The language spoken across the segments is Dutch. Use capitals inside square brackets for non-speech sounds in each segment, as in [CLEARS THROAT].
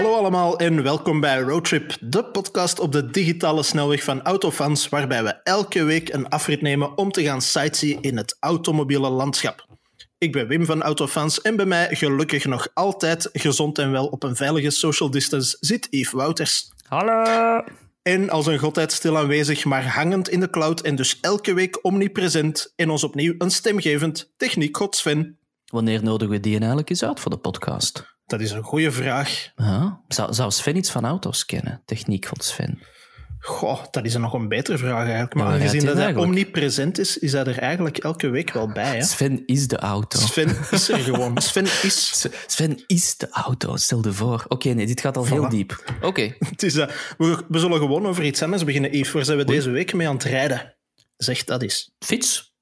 Hallo allemaal en welkom bij Roadtrip, de podcast op de digitale snelweg van Autofans, waarbij we elke week een afrit nemen om te gaan sightseeën in het automobiele landschap. Ik ben Wim van Autofans en bij mij, gelukkig nog altijd gezond en wel op een veilige social distance, zit Yves Wouters. Hallo! En als een godheid stil aanwezig, maar hangend in de cloud en dus elke week omnipresent en ons opnieuw een stemgevend techniekgod Sven. Wanneer nodigen we die eigenlijk eens uit voor de podcast? Dat is een goede vraag. Ja. Zou, zou Sven iets van auto's kennen? Techniek van Sven. Goh, dat is een nog een betere vraag eigenlijk. Maar aangezien dat hij eigenlijk? omnipresent is, is hij er eigenlijk elke week wel bij. Hè? Sven is de auto. Sven is er gewoon. [LAUGHS] Sven is. Sven is de auto, stel je voor. Oké, nee, dit gaat al heel Voilà. diep. Oké, [LAUGHS] Het is, eh, we, we zullen gewoon over iets anders beginnen, Yves. Waar zijn we deze week mee aan het rijden? Zeg dat eens. fiets.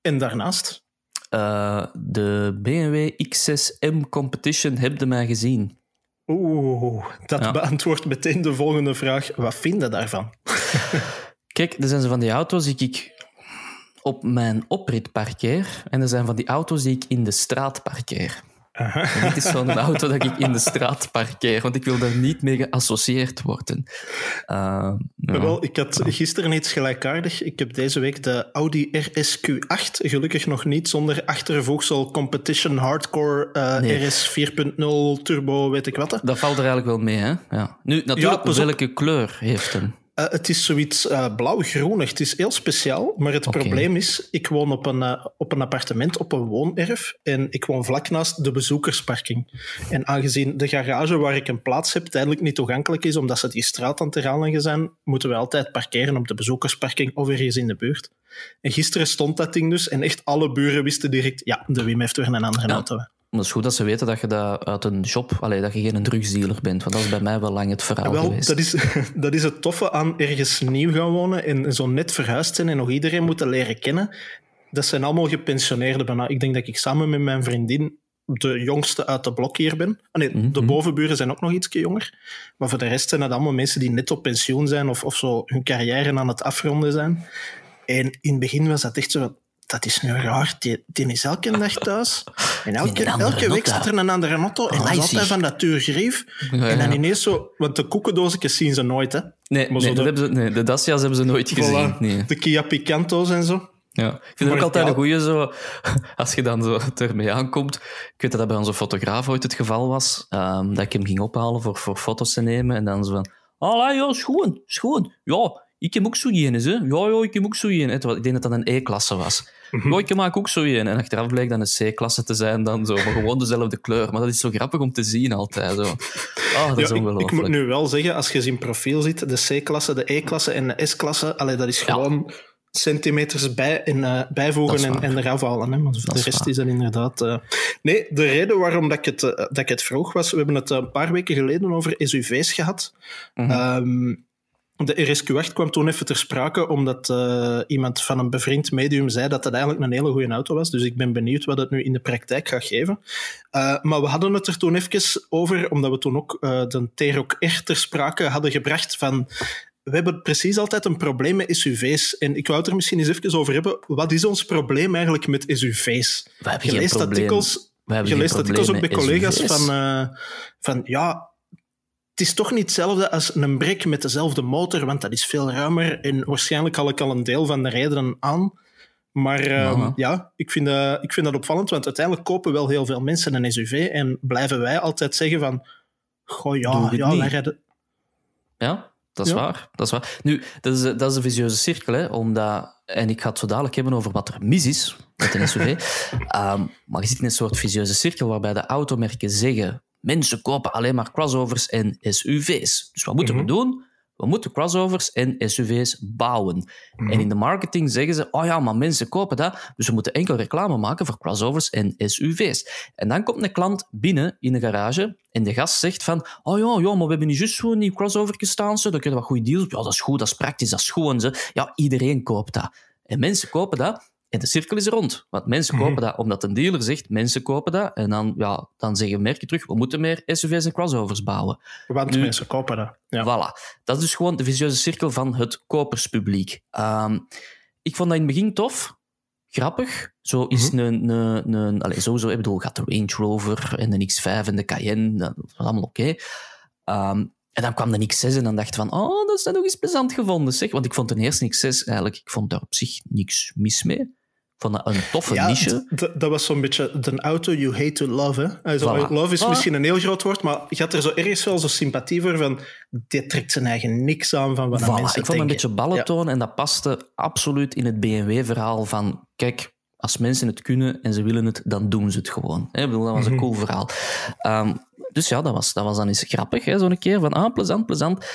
En daarnaast? Eh, de BMW X6M Competition heb je mij gezien. Oeh, dat Ja. beantwoordt meteen de volgende vraag. Wat vind je daarvan? [LAUGHS] Kijk, er zijn zo van die auto's die ik op mijn oprit parkeer. En er zijn van die auto's die ik in de straat parkeer. En dit is zo'n auto dat ik in de straat parkeer, want ik wil daar niet mee geassocieerd worden. Eh, ja. Wel, ik had gisteren iets gelijkaardig. Ik heb deze week de Audi RSQ8, gelukkig nog niet zonder achtervoegsel Competition Hardcore eh, Nee. RS 4.0 Turbo, weet ik wat. Dat valt er eigenlijk wel mee, hè? Ja. Nu, natuurlijk, op. welke kleur heeft hem? Eh, het is zoiets eh, blauw-groenig. Het is heel speciaal, maar het probleem is, ik woon op een, eh, op een appartement, op een woonerf, en ik woon vlak naast de bezoekersparking. En aangezien de garage waar ik een plaats heb tijdelijk niet toegankelijk is, omdat ze die straat aan het aanleggen zijn, moeten we altijd parkeren op de bezoekersparking of ergens in de buurt. En gisteren stond dat ding dus, en echt alle buren wisten direct, ja, de Wim heeft weer een andere Ja. auto. Maar het is goed dat ze weten dat je dat uit een shop... Allee, dat je geen drugsdealer bent, want dat is bij mij wel lang het verhaal Wel, geweest. dat is, [LAUGHS] dat is het toffe aan ergens nieuw gaan wonen en zo net verhuisd zijn en nog iedereen moeten leren kennen. Dat zijn allemaal gepensioneerden bijna. Ik denk dat ik samen met mijn vriendin de jongste uit de blok hier ben. Ah, nee, de Mhm. bovenburen zijn ook nog iets jonger. Maar voor de rest zijn het allemaal mensen die net op pensioen zijn of, of zo hun carrière aan het afronden zijn. En in het begin was dat echt zo... Dat is nu raar. Die, die is elke dag thuis. En elke, elke week staat er een andere auto. En dan is altijd van dat. Ja, En dan ineens zo... Want de koekendoosjes zien ze nooit, hè. Nee, Maar nee, dat de- hebben ze, nee, de Dacia's hebben ze nooit gezien. Nee. De Kia Picanto's en zo. Ja. Ik vind het ook altijd een goeie zo, [LAUGHS] als je dan zo ermee aankomt. Ik weet dat dat bij onze fotograaf ooit het geval was, ehm, dat ik hem ging ophalen voor, voor foto's te nemen. En dan zo van, ah ja, schoon, schoon. Ja, ik heb ook zo een, hè. Ja, ja, ik heb ook zo een. hè. Terwijl Ik denk dat dat een E-klasse was. Ja, ik maak ook zo een. En achteraf bleek dan een C-klasse te zijn, dan zo, maar gewoon dezelfde kleur. Maar dat is zo grappig om te zien altijd. Zo. Ah, dat is Ja, ik, ongelooflijk. ik moet nu wel zeggen, als je zijn profiel ziet, de C-klasse, de E-klasse en de S-klasse, dat is Ja. gewoon centimeters bij en, eh, Dat bijvoegen is en, en eraf halen. Hè. Maar de is rest waar. is dan inderdaad... eh, Nee, de reden waarom dat ik, het, eh, dat ik het vroeg was, we hebben het een paar weken geleden over SUV's gehad. Mhm. Ehm, de RSQ8 kwam toen even ter sprake, omdat eh, iemand van een bevriend medium zei dat dat eigenlijk een hele goede auto was. Dus ik ben benieuwd wat het nu in de praktijk gaat geven. Eh, maar we hadden het er toen even over, omdat we toen ook eh, de T-Roc R ter sprake hadden gebracht van... We hebben precies altijd een probleem met SUV's. En ik wou het er misschien eens even over hebben. Wat is ons probleem eigenlijk met SUV's? We hebben Je leest artikels, We hebben je geen leest artikels ook bij collega's SUV's. van, van ja, het is toch niet hetzelfde als een brek met dezelfde motor, want dat is veel ruimer en waarschijnlijk haal ik al een deel van de redenen aan. Maar ehm, Ja. ja, ik vind, dat, ik vind dat opvallend, want uiteindelijk kopen wel heel veel mensen een SUV en blijven wij altijd zeggen van goh, ja, ja wij rijden... Ja, dat is Ja. waar. Dat is waar. Nu, dat is, dat is een visieuze cirkel, hè, omdat, en ik ga het zo dadelijk hebben over wat er mis is met een SUV. [LAUGHS] Ehm, maar je zit in een soort visieuze cirkel waarbij de automerken zeggen: mensen kopen alleen maar crossovers en SUV's. Dus wat moeten Mhm. we doen? We moeten crossovers en SUV's bouwen. Mhm. En in de marketing zeggen ze: oh ja, maar mensen kopen dat, dus we moeten enkel reclame maken voor crossovers en SUV's. En dan komt een klant binnen in de garage en de gast zegt van oh ja, ja maar we hebben niet juist zo'n nieuw crossover staan, zo, dan kunnen we wat goede deals. Ja, dat is goed, dat is praktisch, dat is gewoon. Zo. Ja, iedereen koopt dat. En mensen kopen dat en de cirkel is rond. Want mensen Mhm. kopen dat omdat een dealer zegt, mensen kopen dat. En dan, ja, dan zeggen merken terug, we moeten meer SUV's en crossovers bouwen. Want Nu- mensen kopen dat. Ja. Voilà. Dat is dus gewoon de visieuze cirkel van het koperspubliek. Ehm, ik vond dat in het begin tof. grappig. Zo is Mhm. een, een, een allez, sowieso, ik bedoel, gaat de Range Rover en de X5 en de Cayenne, dat was allemaal oké. Ehm, en dan kwam de X6 en dan dacht ik van, oh, dat is dan nog eens plezant gevonden, zeg. Want ik vond de eerste X6 eigenlijk, ik vond daar op zich niks mis mee. Vond dat een toffe Ja, niche. dat was zo'n beetje de auto you hate to love. Hè? Also, Voilà. Love is Voilà. misschien een heel groot woord, maar je had er zo ergens wel zo sympathie voor van dit trekt zijn eigen niks aan van wat Voilà, mensen ik vond een denken. beetje ballentoon en dat paste absoluut in het BMW-verhaal van, kijk, als mensen het kunnen en ze willen het, dan doen ze het gewoon. Hè, ik bedoel, dat was een Mhm. cool verhaal. Ehm, dus ja, dat was, dat was dan eens grappig, zo'n keer van, ah, plezant, plezant.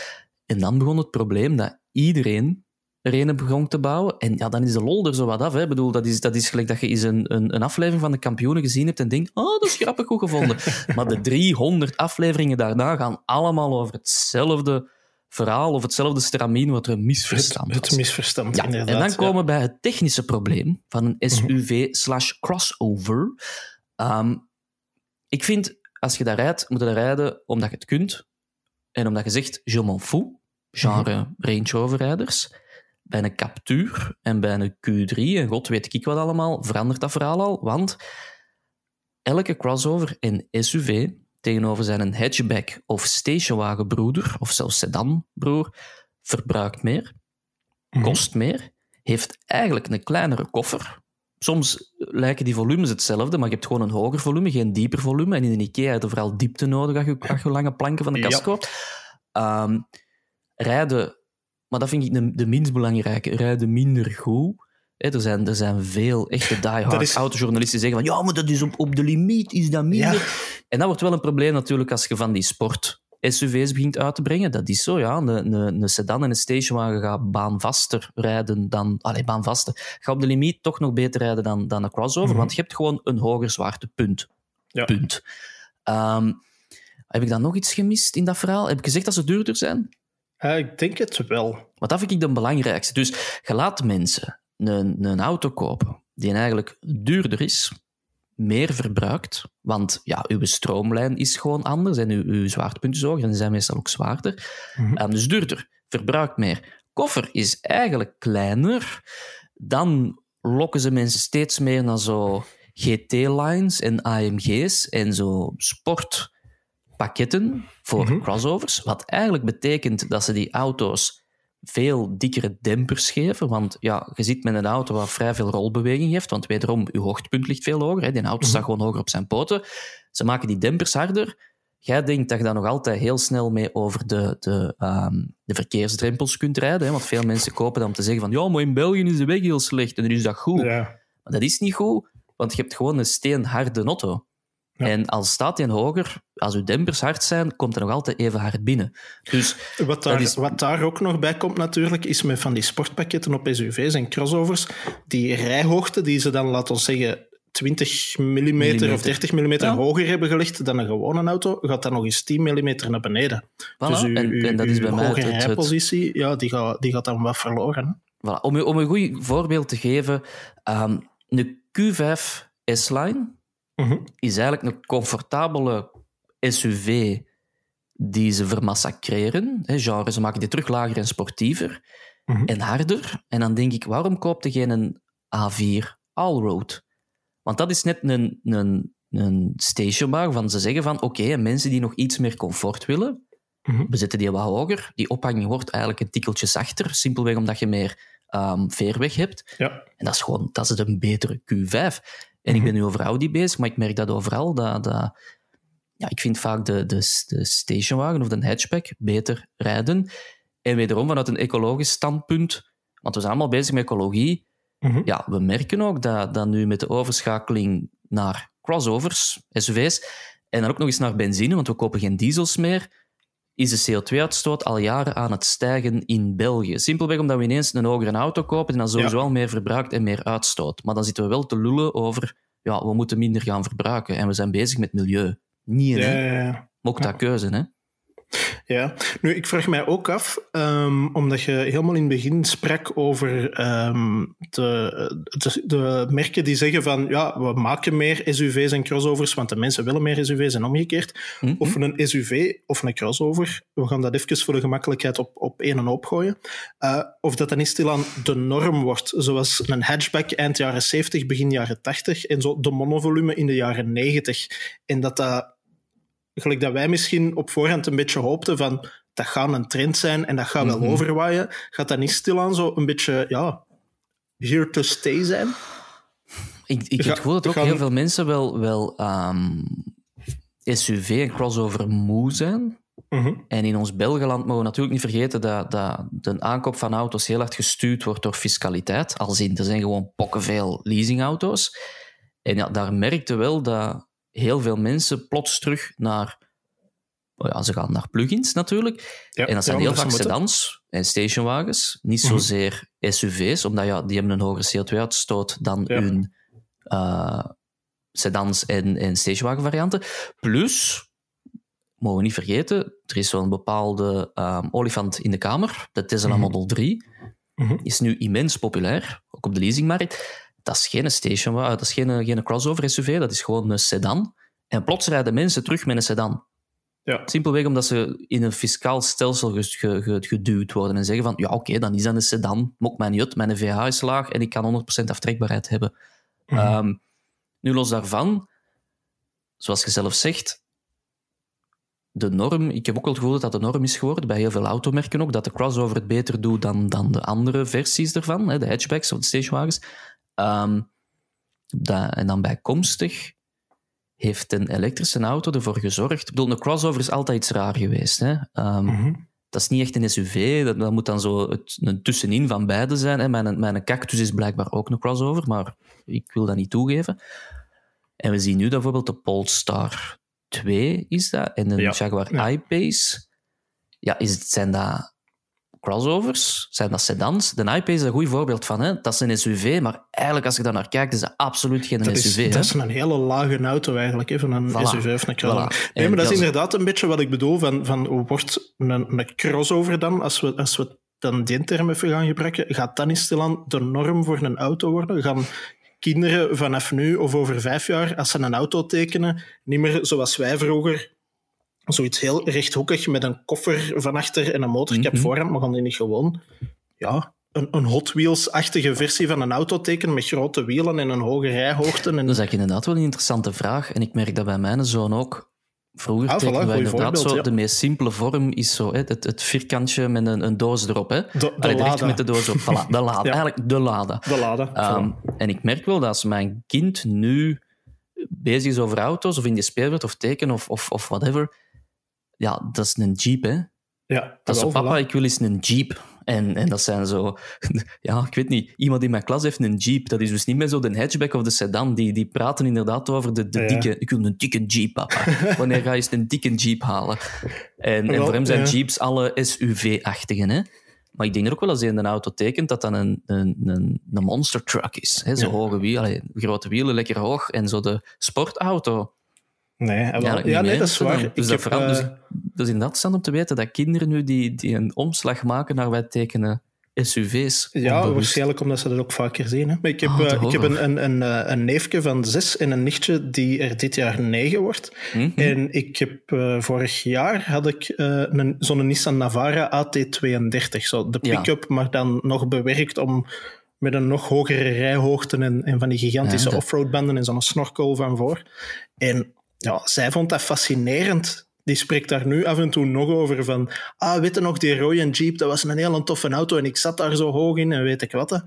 En dan begon het probleem dat iedereen een begon te bouwen. En ja, dan is de lol er zo wat af. Hè. Ik bedoel, dat is, dat is gelijk dat je eens een, een, een aflevering van de kampioenen gezien hebt en denkt, oh, dat is grappig goed gevonden. [LAUGHS] maar de 300 afleveringen daarna gaan allemaal over hetzelfde verhaal of hetzelfde stramien wat er een misverstand het, het misverstand, Ja, inderdaad. en dan komen we bij het technische probleem van een SUV slash crossover. Ehm, ik vind, als je daar rijdt, moet je daar rijden omdat je het kunt. En omdat je zegt, je m'en fous, genre Range Rover rijders. Bij een Captur en bij een Q3, en god weet ik wat allemaal, verandert dat verhaal al. Want elke crossover en SUV tegenover zijn een hatchback of stationwagenbroeder, of zelfs sedanbroer, verbruikt meer Mhm. kost meer, heeft eigenlijk een kleinere koffer. Soms lijken die volumes hetzelfde, maar je hebt gewoon een hoger volume, geen dieper volume. En in een IKEA heb je vooral diepte nodig als je, als je lange planken van de kast Ja. koopt. Ehm, rijden, maar dat vind ik de, de minst belangrijke, rijden minder goed. Er, zijn, er zijn veel echte diehard is- autojournalisten die zeggen van ja, maar dat is op, op de limiet, is dat minder. Ja. En dat wordt wel een probleem natuurlijk als je van die sport SUV's begint uit te brengen. Dat is zo, ja. Een, een, een sedan en een stationwagen gaat baanvaster rijden dan... Allee, baanvaster. Gaat op de limiet toch nog beter rijden dan, dan een crossover, Mhm. want je hebt gewoon een hoger zwaartepunt. Ja. Punt. Ehm, heb ik dan nog iets gemist in dat verhaal? Heb ik gezegd dat ze duurder zijn? Ik denk het wel. Want dat vind ik de belangrijkste. Dus je laat mensen een, een auto kopen die eigenlijk duurder is, meer verbruikt, want ja, uw stroomlijn is gewoon anders en uw, uw zwaartepunt is hoger en die zijn meestal ook zwaarder. Mhm. Ehm, dus duurder, verbruikt meer. Koffer is eigenlijk kleiner. Dan lokken ze mensen steeds meer naar zo GT-lines en AMG's en zo sportpakketten voor Mhm. crossovers. Wat eigenlijk betekent dat ze die auto's veel dikkere dempers geven. Want ja, je zit met een auto waar vrij veel rolbeweging heeft. Want wederom, je hoogtepunt ligt veel hoger. Hè. Die auto staat gewoon hoger op zijn poten. Ze maken die dempers harder. Jij denkt dat je daar nog altijd heel snel mee over de, de, ehm, de verkeersdrempels kunt rijden. Hè? Want veel mensen kopen dan om te zeggen van ja, maar in België is de weg heel slecht en dan is dat goed. Ja. Maar dat is niet goed, want je hebt gewoon een steenharde auto. Ja. En als staat die hoger, als uw dempers hard zijn, komt er nog altijd even hard binnen. Dus Wat daar, is- wat daar ook nog bij komt natuurlijk, is met van die sportpakketten op SUV's en crossovers, die rijhoogte die ze dan, laten we zeggen, 20 mm of Millimeter. 30 mm Ja. hoger hebben gelegd dan een gewone auto, gaat dan nog eens 10 mm naar beneden. voilà. Dus uw, en, uw- en dat is bij mij het, het, rijpositie, ja, die, gaat, die gaat dan wat verloren. Voilà. Om, u- om een goed voorbeeld te geven, ehm een Q5 S-Line Mhm. is eigenlijk een comfortabele SUV die ze vermassacreren. Hè, genre, ze maken die terug lager en sportiever Mhm. en harder. En dan denk ik, waarom koopt je geen een A4 Allroad? Want dat is net een, een, een stationwagen van ze zeggen van oké, mensen die nog iets meer comfort willen, Mhm. we zetten die wat hoger. Die ophanging wordt eigenlijk een tikkeltje zachter, simpelweg omdat je meer ehm, veerweg hebt. Ja. En dat is gewoon dat is een betere Q5. En ik ben nu over Audi bezig, maar ik merk dat overal. Dat, dat, ja, ik vind vaak de, de, de stationwagen of de hatchback beter rijden. En wederom vanuit een ecologisch standpunt, want we zijn allemaal bezig met ecologie. Mhm. Ja, we merken ook dat, dat nu met de overschakeling naar crossovers, SUV's, en dan ook nog eens naar benzine, want we kopen geen diesels meer, is de CO2-uitstoot al jaren aan het stijgen in België. Simpelweg omdat we ineens een hogere auto kopen en dan sowieso Ja. al meer verbruikt en meer uitstoot. Maar dan zitten we wel te lullen over, ja, we moeten minder gaan verbruiken en we zijn bezig met milieu. Niet, hè? ja, ja. Dat keuze, hè? Ja, nu ik vraag mij ook af, ehm, omdat je helemaal in het begin sprak over ehm, de, de, de, merken die zeggen van ja, we maken meer SUV's en crossovers, want de mensen willen meer SUV's en omgekeerd. Mhm. Of een SUV of een crossover, we gaan dat even voor de gemakkelijkheid op, op één en hoop gooien. Uh, of dat dan niet stilaan de norm wordt, zoals een hatchback eind jaren 70, begin jaren 80 en zo de monovolume in de jaren 90. En dat dat gelijk dat wij misschien op voorhand een beetje hoopten van dat gaat een trend zijn en dat gaat wel Mhm. overwaaien, gaat dat niet stilaan zo een beetje, ja, here to stay zijn? Ik, ik heb het gevoel dat ook gaan- heel veel mensen wel, wel ehm, SUV en crossover moe zijn. Mhm. En in ons Belgeland mogen we natuurlijk niet vergeten dat, dat de aankoop van auto's heel hard gestuurd wordt door fiscaliteit. Als in, er zijn gewoon pokkenveel leasingauto's. En ja, daar merkte wel dat heel veel mensen plots terug naar... oh ja, ze gaan naar plugins natuurlijk. Ja, En dat zijn heel vaak sedans en stationwagens. Niet Mhm. zozeer SUV's, omdat ja, die hebben een hogere CO2-uitstoot dan Ja. hun eh, sedans en, en stationwagenvarianten. Plus, mogen we niet vergeten, er is zo'n bepaalde ehm, olifant in de kamer. De Tesla Mhm. Model 3 Mhm. is nu immens populair, ook op de leasingmarkt. Dat is geen stationwagen, dat is geen, geen crossover SUV, dat is gewoon een sedan. En plots rijden mensen terug met een sedan. Ja. Simpelweg omdat ze in een fiscaal stelsel geduwd worden en zeggen van ja, oké, dan is dat een sedan, mok mij niet uit, mijn VH is laag en ik kan 100% aftrekbaarheid hebben. Mhm. Ehm, nu los daarvan, zoals je zelf zegt, de norm, ik heb ook wel het gevoel dat dat de norm is geworden, bij heel veel automerken ook, dat de crossover het beter doet dan, dan de andere versies ervan, hè, de hatchbacks of de stationwagens. Ehm, en dan bijkomstig heeft een elektrische auto ervoor gezorgd. Ik bedoel, een crossover is altijd iets raar geweest. Hè? Ehm, Mhm. Dat is niet echt een SUV, dat, dat moet dan zo het, een tussenin van beide zijn. Hè? Mijn, mijn cactus is blijkbaar ook een crossover, maar ik wil dat niet toegeven. En we zien nu dat bijvoorbeeld de Polestar 2 is dat, en een Ja. Jaguar Ja. I-Pace. Ja, is het, zijn dat crossovers? Zijn dat sedans? De I-Pace is een goed voorbeeld van. Hè? Dat is een SUV, maar eigenlijk als je daar naar kijkt, is dat absoluut geen Dat SUV. is, dat is een hele lage auto eigenlijk, hè, van een Voilà. SUV of een crossover. Voilà. Nee, maar dat is inderdaad een beetje wat ik bedoel, van, van hoe wordt een, een crossover dan, als we, als we dan die term even gaan gebruiken, gaat dat niet stilaan de norm voor een auto worden? Gaan kinderen vanaf nu of over vijf jaar, als ze een auto tekenen, niet meer zoals wij vroeger, zoiets heel rechthoekig met een koffer van achter en een motorkap Mhm. voorhand, maar gaan die niet gewoon ja, een, een Hot Wheels-achtige versie van een auto tekenen met grote wielen en een hoge rijhoogte? En, Dat is eigenlijk inderdaad wel een interessante vraag. En ik merk dat bij mijn zoon ook. Vroeger Ah, voilà, tekenen wij goeie inderdaad zo... ja. De meest simpele vorm is zo, hè, het, het vierkantje met een, een doos erop. Hè. de, de Allee, met de doos op. Voilà, de lade. [LAUGHS] Ja. Eigenlijk de lade. De Lada. Ehm, voilà. en ik merk wel dat als mijn kind nu bezig is over auto's, of in de speelwereld, of teken, of, of, of whatever, ja, dat is een jeep, hè. Ja, Dat is zo, papa, ik wil eens een jeep. En, en dat zijn zo... [LAUGHS] Ja, ik weet niet. Iemand in mijn klas heeft een jeep. Dat is dus niet meer zo de hatchback of de sedan. Die, die praten inderdaad over de, de Ja. dikke... Ik wil een dikke jeep, papa. [LAUGHS] Wanneer ga je eens een dikke jeep halen? En, en voor hem zijn ja. jeeps alle SUV-achtigen, hè. Maar ik denk er ook wel als hij een auto tekent, dat dat een, een, een, een monster truck is. Hè? Zo Ja. hoge wielen, grote wielen, lekker hoog. En zo de sportauto. Nee, ja, ja, nee, mee, dat is waar. Dus, Ik dat heb, verandert- dus ik- dat is inderdaad stand om te weten dat kinderen nu die, die een omslag maken naar wij tekenen SUV's. Ja, onbewust. waarschijnlijk omdat ze dat ook vaker zien. Hè. Maar ik heb, Ah, eh, ik heb een, een, een, eh, een neefje van zes en een nichtje die er dit jaar negen wordt. Mhm. En ik heb eh, vorig jaar had ik een, zo'n Nissan Navara AT32. Zo de Ja. pick-up, maar dan nog bewerkt om met een nog hogere rijhoogte en, en van die gigantische Ja, dat- offroadbanden en zo'n snorkel van voor. En ja, zij vond dat fascinerend. Die spreekt daar nu af en toe nog over van ah, weet je nog, die rode Jeep, dat was een heel toffe auto en ik zat daar zo hoog in en weet ik wat. hè.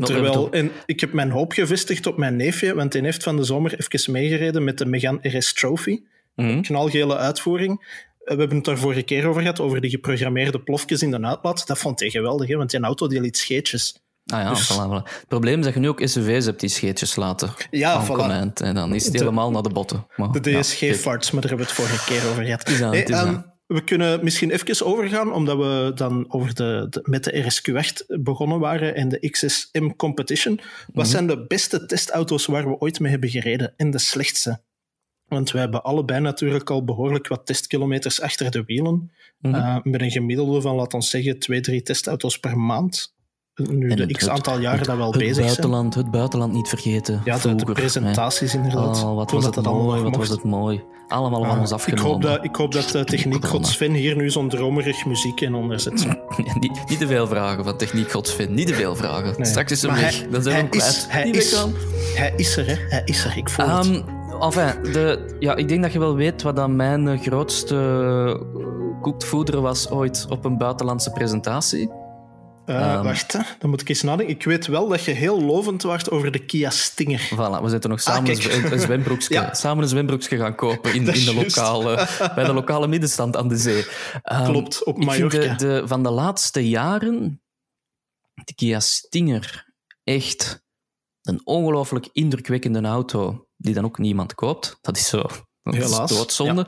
Terwijl, en ik heb mijn hoop gevestigd op mijn neefje, want hij heeft van de zomer even meegereden met de Megane RS Trophy. Mhm. Knalgele uitvoering. Eh, We hebben het daar vorige keer over gehad, over die geprogrammeerde plofjes in de uitlaat. Dat vond hij geweldig, hè? want die auto die liet scheetjes. Ah ja, Dus- voilà, voilà. Het probleem is dat je nu ook SUV's hebt die scheetjes laten. Ja, voilà. En dan is het De- helemaal naar de botten. Maar, De ja, DSG-farts, maar daar hebben we het vorige keer over gehad. is aan, is ehm, we kunnen misschien even overgaan, omdat we dan over de, de- met de RSQ8 begonnen waren en de XSM Competition. Wat Mhm. zijn de beste testauto's waar we ooit mee hebben gereden en de slechtste? Want wij hebben allebei natuurlijk al behoorlijk wat testkilometers achter de wielen. Mhm. Uh, met een gemiddelde van, laten we zeggen, twee, drie testauto's per maand. Nu En de het- x aantal jaren het, dat we al het bezig zijn. buitenland, Het buitenland niet vergeten. Ja, de, de presentaties hè. inderdaad. Oh, wat Toen was dat het dat mooi, wat was het mooi. Allemaal van Ah, ons ik afgenomen. hoop dat, ik hoop dat de techniekgod Sven hier nu zo'n dromerig muziek in onder zet. [LAUGHS] niet, niet te veel vragen van techniek, godsvin. Niet te veel vragen. Nee. Straks is hem Maar weg. hij- Dan zijn we hem is- hij is-. Hij is er, hè. Hij is er. Ik voel het. Enfin, de, ja, ik denk dat je wel weet wat dan mijn eh, grootste uh, koektvoeder was ooit op een buitenlandse presentatie. Eh, ehm, wacht, hè. dan moet ik eens nadenken. Ik weet wel dat je heel lovend was over de Kia Stinger. Voilà, we zitten nog samen Ah, een, zwe- een zwembroekje, [LAUGHS] Ja. samen een zwembroekje gaan kopen in, in de lokale, [LAUGHS] bij de lokale middenstand aan de zee. Ehm, Klopt, op ik vind Mallorca. de, de, van de laatste jaren de Kia Stinger echt een ongelooflijk indrukwekkende auto die dan ook niemand koopt. Dat is zo. Dat Helaas, is doodzonde.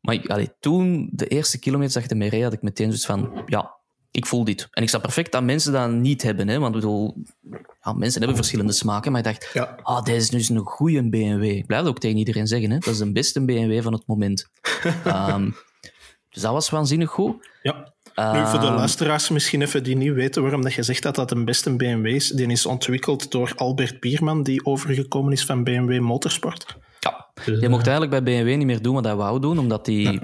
Maar ik, allee, toen, de eerste kilometers achter mij reed, had ik meteen zoiets van, ja, ik voel dit. En ik snap perfect dat mensen dat niet hebben. Hè? Want bedoel, ja, mensen hebben verschillende smaken. Maar ik dacht, Ja. ah, deze is dus een goede BMW. Ik blijf dat ook tegen iedereen zeggen. Hè? Dat is de beste BMW van het moment. [LAUGHS] Ehm, dus dat was waanzinnig goed. Ja. Nu, voor de Ehm, luisteraars misschien even die niet weten waarom dat je zegt dat dat een beste BMW is. Die is ontwikkeld door Albert Bierman, die overgekomen is van BMW Motorsport. Ja, Dus, je mocht eigenlijk bij BMW niet meer doen wat hij wou doen, omdat hij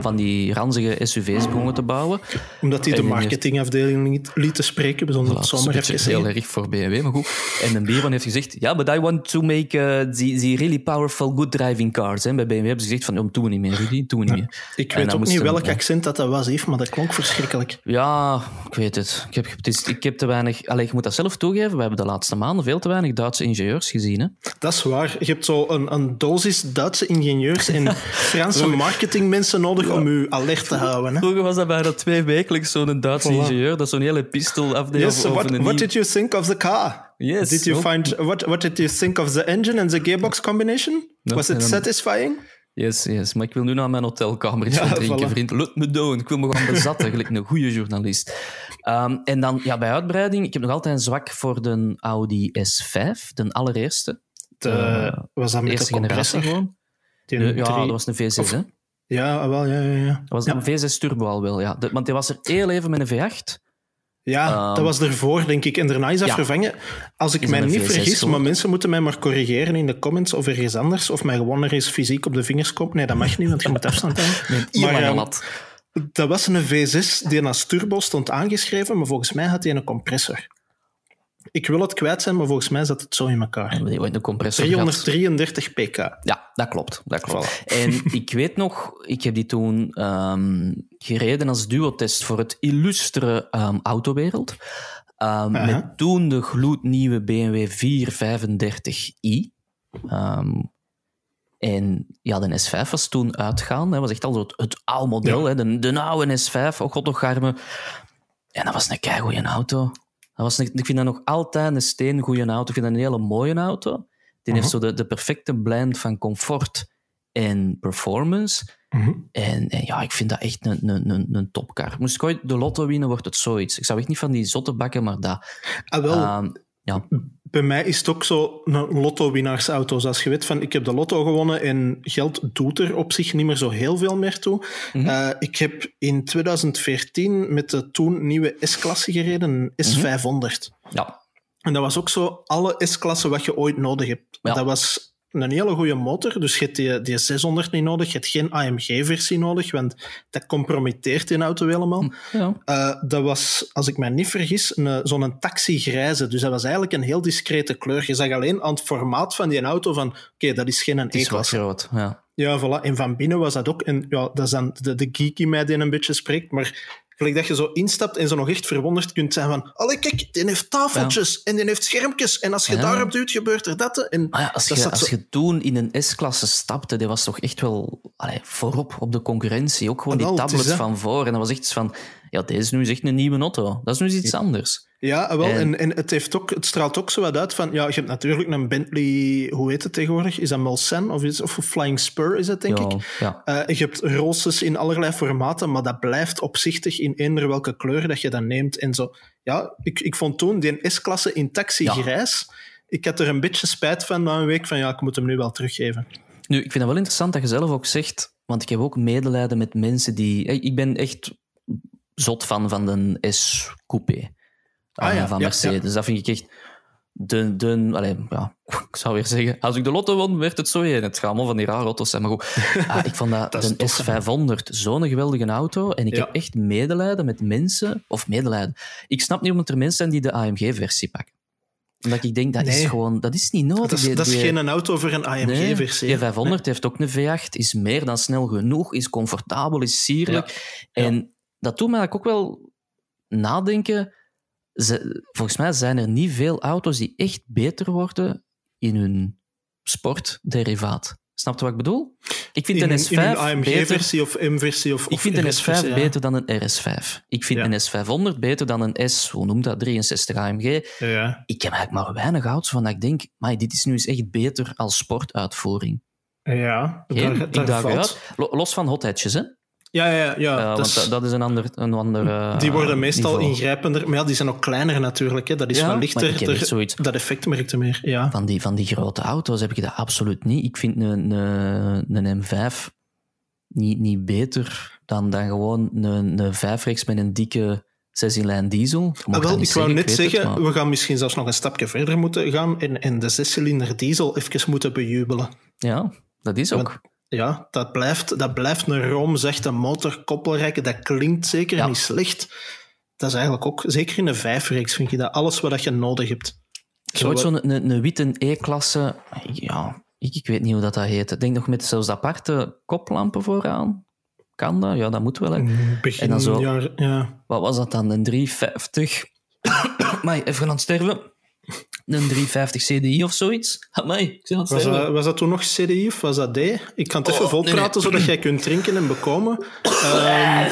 van die ranzige SUV's begonnen te bouwen. Omdat hij de en die marketingafdeling niet liet te spreken, bijzonder Voilà, het dat beetje heel erg voor BMW, maar goed. En de Bierman heeft gezegd, ja, but I want to make uh, the, the really powerful, good driving cars. En bij BMW hebben ze gezegd van, doen we niet meer, Rudy, niet meer. Ik En weet ook niet welk accent dat, dat was, Yves, maar dat klonk verschrikkelijk. Ja, ik weet het. Ik heb, het is, ik heb te weinig... Allee, je moet dat zelf toegeven, we hebben de laatste maanden veel te weinig Duitse ingenieurs gezien. Hè? Dat is waar. Je hebt zo een, een dosis Duitse ingenieurs en [LAUGHS] Franse marketingmensen nodig om u alert te houden. Hè? Vroeger was dat bijna twee wekelijks zo'n Duitse Voilà. ingenieur dat zo'n hele epistel afdeed Yes, over, what, een what did you think of the car? Yes, Did you find what, what did you think of the engine and the gearbox combination? No, Was it satisfying? Yes, yes. Maar ik wil nu naar mijn hotelkamer iets Ja, gaan [LAUGHS] drinken, voilà. vriend. Laat me doen. Ik wil me gaan bezatten, gelijk een goede journalist. Ehm, en dan, ja, bij uitbreiding, ik heb nog altijd een zwak voor de Audi S5, de allereerste. De, Eh, was dat met eerste de generatie compressor? gewoon. De- ja, dat was een V6, Of- hè? Ja, wel, ja, ja, ja. Dat was een V6 Turbo al wel, ja. De- want die was er heel even met een V8. Ja, Ehm, dat was ervoor, denk ik. En daarna is dat ja. vervangen. Als ik mij niet V6 vergis, maar mensen moeten mij maar corrigeren in de comments of ergens anders. Of mij gewoon er eens fysiek op de vingers komt. Nee, dat mag niet, want je moet afstand houden. [LAUGHS] Maar, ehm. Dat was een V6 die als turbo stond aangeschreven, maar volgens mij had hij een compressor. Ik wil het kwijt zijn, maar volgens mij zat het zo in elkaar. Een compressor gehad. 333 pk. Ja, dat klopt. Dat klopt. [LAUGHS] En ik weet nog, ik heb die toen ehm, gereden als duotest voor het illustre ehm, autowereld. Aha. Met toen de gloednieuwe BMW 435i. Ehm, en ja, de S5 was toen uitgaan. Dat was echt al zo het, het oude model. Hè, de, de oude S5, oh god nog garme. En dat was een keigoeie auto. Dat was ik vind dat nog altijd een steengoeie auto. Ik vind dat een hele mooie auto. Die heeft zo de, de perfecte blend van comfort en performance. Mhm. En, en ja, ik vind dat echt een, een, een, een topcar. Moest ik ooit de lotto winnen, wordt het zoiets. Ik zou echt niet van die zotte bakken, maar dat. Ah, wel, Ehm, ja, bij mij is het ook zo een lotto-winnaarsauto. Zoals je weet, van, ik heb de lotto gewonnen en geld doet er op zich niet meer zo heel veel meer toe. Mhm. Eh, ik heb in 2014 met de toen nieuwe S-klasse gereden, een S500. ja. En dat was ook zo alle S-klassen wat je ooit nodig hebt. Ja. Dat was een hele goede motor, dus je hebt die, die 600 niet nodig. Je hebt geen AMG-versie nodig, want dat compromitteert die auto helemaal. ja. Eh, dat was, als ik mij niet vergis, een- zo'n taxi-grijze. Dus dat was eigenlijk een heel discrete kleur. Je zag alleen aan het formaat van die auto van, oké, dat is geen Het is wel E-klasse. groot. Ja. Ja, voilà. En van binnen was dat ook. En ja, dat is dan de, de geek in mij die een beetje spreekt. Maar gelijk dat je zo instapt en zo nog echt verwonderd kunt zijn van... Allee, kijk, die heeft tafeltjes en die heeft schermpjes. En als je Ja. daarop duwt, gebeurt er dat. En Maar ja, als, dat je, als zo- je toen in een S-klasse stapte, die was toch echt wel allee, voorop op de concurrentie. Ook gewoon Ah, die tablets van voor. En dat was echt iets van, ja, deze is nu eens echt een nieuwe auto. Dat is nu eens iets anders. Ja, wel, En- en, en het, heeft ook, het straalt ook zo wat uit van... Ja, je hebt natuurlijk een Bentley... Hoe heet het tegenwoordig? Is dat Mulsanne? Of, is, of Flying Spur is het, denk ja, ik? ja. Eh, je hebt roses in allerlei formaten, maar dat blijft opzichtig in eender welke kleur dat je dat neemt. En zo. Ja, ik, ik vond toen die S-klasse in taxi Ja. grijs. Ik had er een beetje spijt van na een week van ja, ik moet hem nu wel teruggeven. Nu, ik vind het wel interessant dat je zelf ook zegt, want ik heb ook medelijden met mensen die... Ik ben echt zot van, van de S-coupé Ah, ja, van ja, Mercedes. Dat vind ik echt... De, de, allee, ja, [LAUGHS] ik zou weer zeggen, als ik de lotto won, werd het zo één. Het gaat allemaal van die rare auto's zijn, maar goed. [LAUGHS] Ah, ik vond dat, de tof, S500 zo'n geweldige auto. En ik heb echt medelijden met mensen... Of medelijden. Ik snap niet omdat er mensen zijn die de AMG-versie pakken. Omdat ik denk, dat is Nee. gewoon... Dat is niet nodig. Dat is, Die- dat is die- geen auto voor een AMG-versie. die 500 heeft ook een V8, is meer dan snel genoeg, is comfortabel, is sierlijk. Ja. En dat doet mij eigenlijk ook wel nadenken. Ze- volgens mij zijn er niet veel auto's die echt beter worden in hun sportderivaat. Snap je wat ik bedoel? Ik vind in, een in S5 een beter... AMG-versie of M-versie of, Ik vind een RS-versie, S5 ja. beter dan een RS5. Ik vind Ja. een S500 beter dan een S, hoe noemt dat, 63 AMG. Ja, Ik heb eigenlijk maar weinig auto's van dat ik denk, maar dit is nu eens echt beter als sportuitvoering. ja. Geen, daar, ik daag uit. Los van hot hatches, hè? Ja, ja, ja. Ja, dat want is- dat, dat is een ander, een ander eh, die worden meestal niveau. ingrijpender. Maar ja, die zijn ook kleiner natuurlijk. Hè. Dat is Ja, wel maar lichter. Er- Dat effect merkte meer. Ja. Van die, van die grote auto's heb ik dat absoluut niet. Ik vind een, een, een M5 niet, niet beter dan, dan gewoon een, een vijfreeks met een dikke 6-lijn diesel. Ah, wel, ik wou net het, zeggen, maar- we gaan misschien zelfs nog een stapje verder moeten gaan en, en de zescilinder diesel even moeten bejubelen. Ja, dat is ook. Ja, dat blijft, dat blijft een roomzachte motor, koppelrek. Dat klinkt zeker Ja. niet slecht. Dat is eigenlijk ook, zeker in een vijfreeks, vind je dat alles wat je nodig hebt. Je hoort zo'n een, een witte E-klasse. Ja, ik, ik weet niet hoe dat, dat heet. Ik denk nog met zelfs aparte koplampen vooraan. Kan dat? Ja, dat moet wel. Hè. Begin En dan zo- jaar, ja. Wat was dat dan? Een 350. [COUGHS] Amai, even aan het sterven. Een 350 CDI of zoiets. Amai, ik het Was dat, was dat toen nog CDI of was dat D? Ik kan het even Oh, volpraten zodat jij kunt drinken en bekomen. Ehm,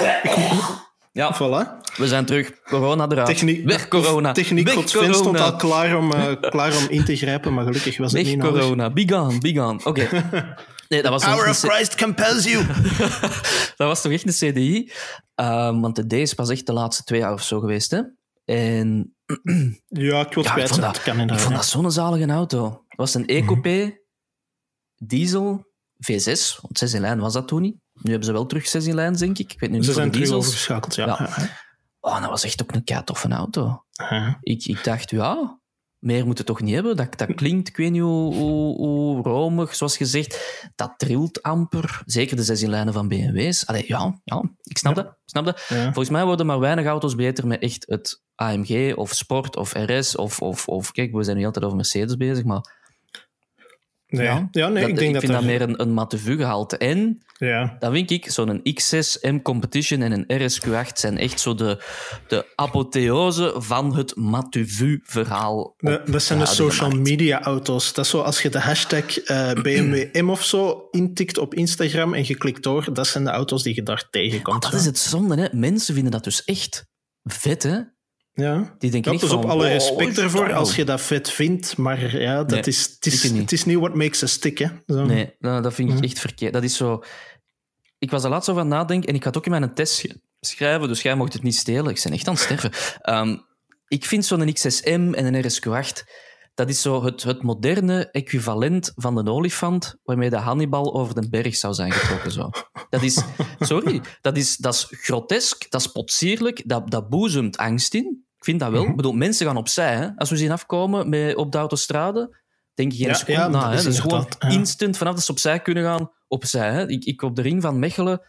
Ja, voilà. we zijn terug. Corona eruit. Techniek, Weg corona. Techniek Weg God Sven stond corona. al klaar om, eh, klaar om in te grijpen, maar gelukkig was het niet nodig. corona. Be gone, be gone. Oké. [LAUGHS] Nee, dat was, Power of Christ compels you. [LAUGHS] dat was toch echt een CDI? Ehm, want de D is pas echt de laatste twee jaar of zo geweest. Hè? En [CLEARS THROAT] Ja, ik wil Ja, ik vond dat, kan ik vond dat zo'n zalige auto. Het was een E-coupé, diesel, V6. Want 6 in lijn was dat toen niet. Nu hebben ze wel terug 6 in lijn, denk ik. Ik weet nu niet Ze zijn terug overgeschakeld, ja. Oh, dat was echt ook een kei toffe auto. Ik, ik dacht, ja, meer moet het toch niet hebben. Dat, dat klinkt, ik weet niet hoe, hoe, hoe romig, zoals gezegd. Dat trilt amper. Zeker de 6 in lijnen van BMW's. Allee, ja, ja, ik snap Ja. dat. Snap dat. Ja. Volgens mij worden maar weinig auto's beter met echt het AMG of Sport of RS of, of, of kijk, we zijn nu altijd over Mercedes bezig, maar Nee. Ja, nee, dat- ik denk dat vind dat er- meer een, een Mate gehalte. En Ja. dan vind ik, zo'n X6 M Competition en een RSQ8 zijn echt zo de, de apotheose van het Mate verhaal. Dat, dat zijn de social markt. media auto's. Dat is zo als je de hashtag eh, BMW M of zo intikt op Instagram en je klikt door, dat zijn de auto's die je daar tegenkomt. Dat is het zonde, hè. Mensen vinden dat dus echt vet, hè. Ja. Die denken Ja, dus op alle oh, respect is ervoor dat als je dat vet vindt, maar ja, dat Nee, is, het, is, niet. het is niet what makes a stick. Hè. Zo. Nee, nou, dat vind ik echt verkeerd. Dat is zo... Ik was er laatst over aan het nadenken en ik had ook in mijn test schrijven, dus jij mocht het niet stelen. Ik ben echt aan het sterven. [LAUGHS] Ehm, ik vind zo'n XSM en een RSQ8, dat is zo het, het moderne equivalent van de olifant waarmee de Hannibal over de berg zou zijn getrokken. Zo. Dat is, [LAUGHS] sorry, dat is, dat is grotesk, dat is potsierlijk, dat, dat boezemt angst in. Vind dat wel. Mhm. Ik bedoel, mensen gaan opzij. Hè? Als we zien afkomen met, op de autostrade, denk je geen Ja, seconde ja, na. hè. is gewoon ja. instant, vanaf dat ze opzij kunnen gaan, opzij. Hè. Ik, ik op de ring van Mechelen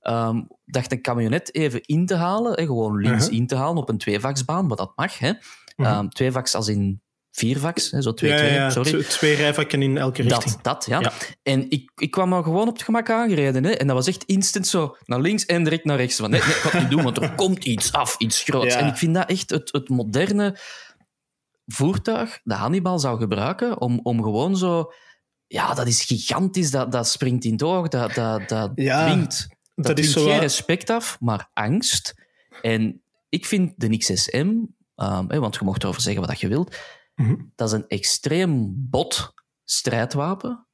ehm, dacht een camionet even in te halen, hè, gewoon links Mhm. in te halen op een tweevaksbaan, wat dat mag. Hè. Mhm. Ehm, tweevaks als in viervaks, hè, zo twee, ja, twee, ja, sorry. Twee, rijvakken in elke richting. Dat, dat, ja. Ja. En ik, ik kwam er gewoon op het gemak aangereden. Hè. En dat was echt instant zo naar links en direct naar rechts. Van, nee, nee, ik ga het niet doen, want er [LAUGHS] komt iets af, iets groots. En ik vind dat echt het, het moderne voertuig dat Hannibal zou gebruiken om, om gewoon zo... Ja, dat is gigantisch, dat, dat springt in het oog, dat, dat, dat dwingt, dat, dat is zo geen respect af, maar angst. En ik vind de XSM, ehm, hè, want je mocht erover zeggen wat je wilt, Mhm. dat is een extreem bot strijdwapen,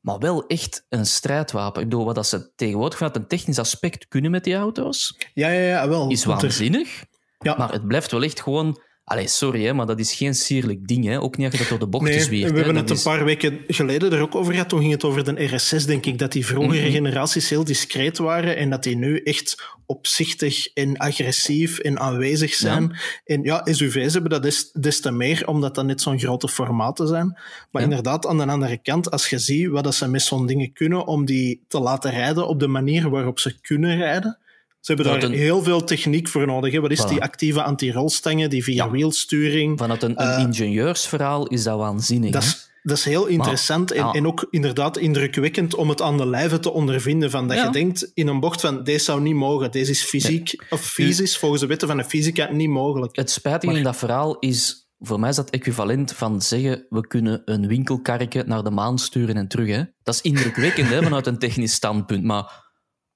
maar wel echt een strijdwapen. Ik bedoel, wat dat ze tegenwoordig vanuit een technisch aspect kunnen met die auto's, Ja, ja, ja, wel. is waanzinnig. Ja. Maar het blijft wel echt gewoon Allee, sorry, hè, maar dat is geen sierlijk ding. Hè. Ook niet als je dat door de bochtjes Nee, we hebben het is- een paar weken geleden er ook over gehad. Toen ging het over de RSS, denk ik, dat die vroegere Mhm. generaties heel discreet waren en dat die nu echt opzichtig en agressief en aanwezig zijn. En ja, SUV's hebben dat des, des te meer, omdat dat net zo'n grote formaten zijn. Maar Ja. inderdaad, aan de andere kant, als je ziet wat dat ze met zo'n dingen kunnen om die te laten rijden op de manier waarop ze kunnen rijden. Ze hebben Vanuit daar een- heel veel techniek voor nodig. Hè. Wat is Voilà. die actieve anti-rolstangen, die via Ja. wielsturing? Vanuit een, een Eh, ingenieursverhaal is dat waanzinnig. Dat hè. is, dat is heel interessant en, ja. en ook inderdaad indrukwekkend om het aan de lijve te ondervinden. Van dat Ja. je denkt in een bocht van deze zou niet mogen, deze is fysiek, of fysisch, volgens de wetten van de fysica, niet mogelijk. Het spijtige Maar- in dat verhaal is, voor mij is dat equivalent van zeggen, we kunnen een winkelkarretje naar de maan sturen en terug. Hè. Dat is indrukwekkend hè, vanuit een technisch standpunt, maar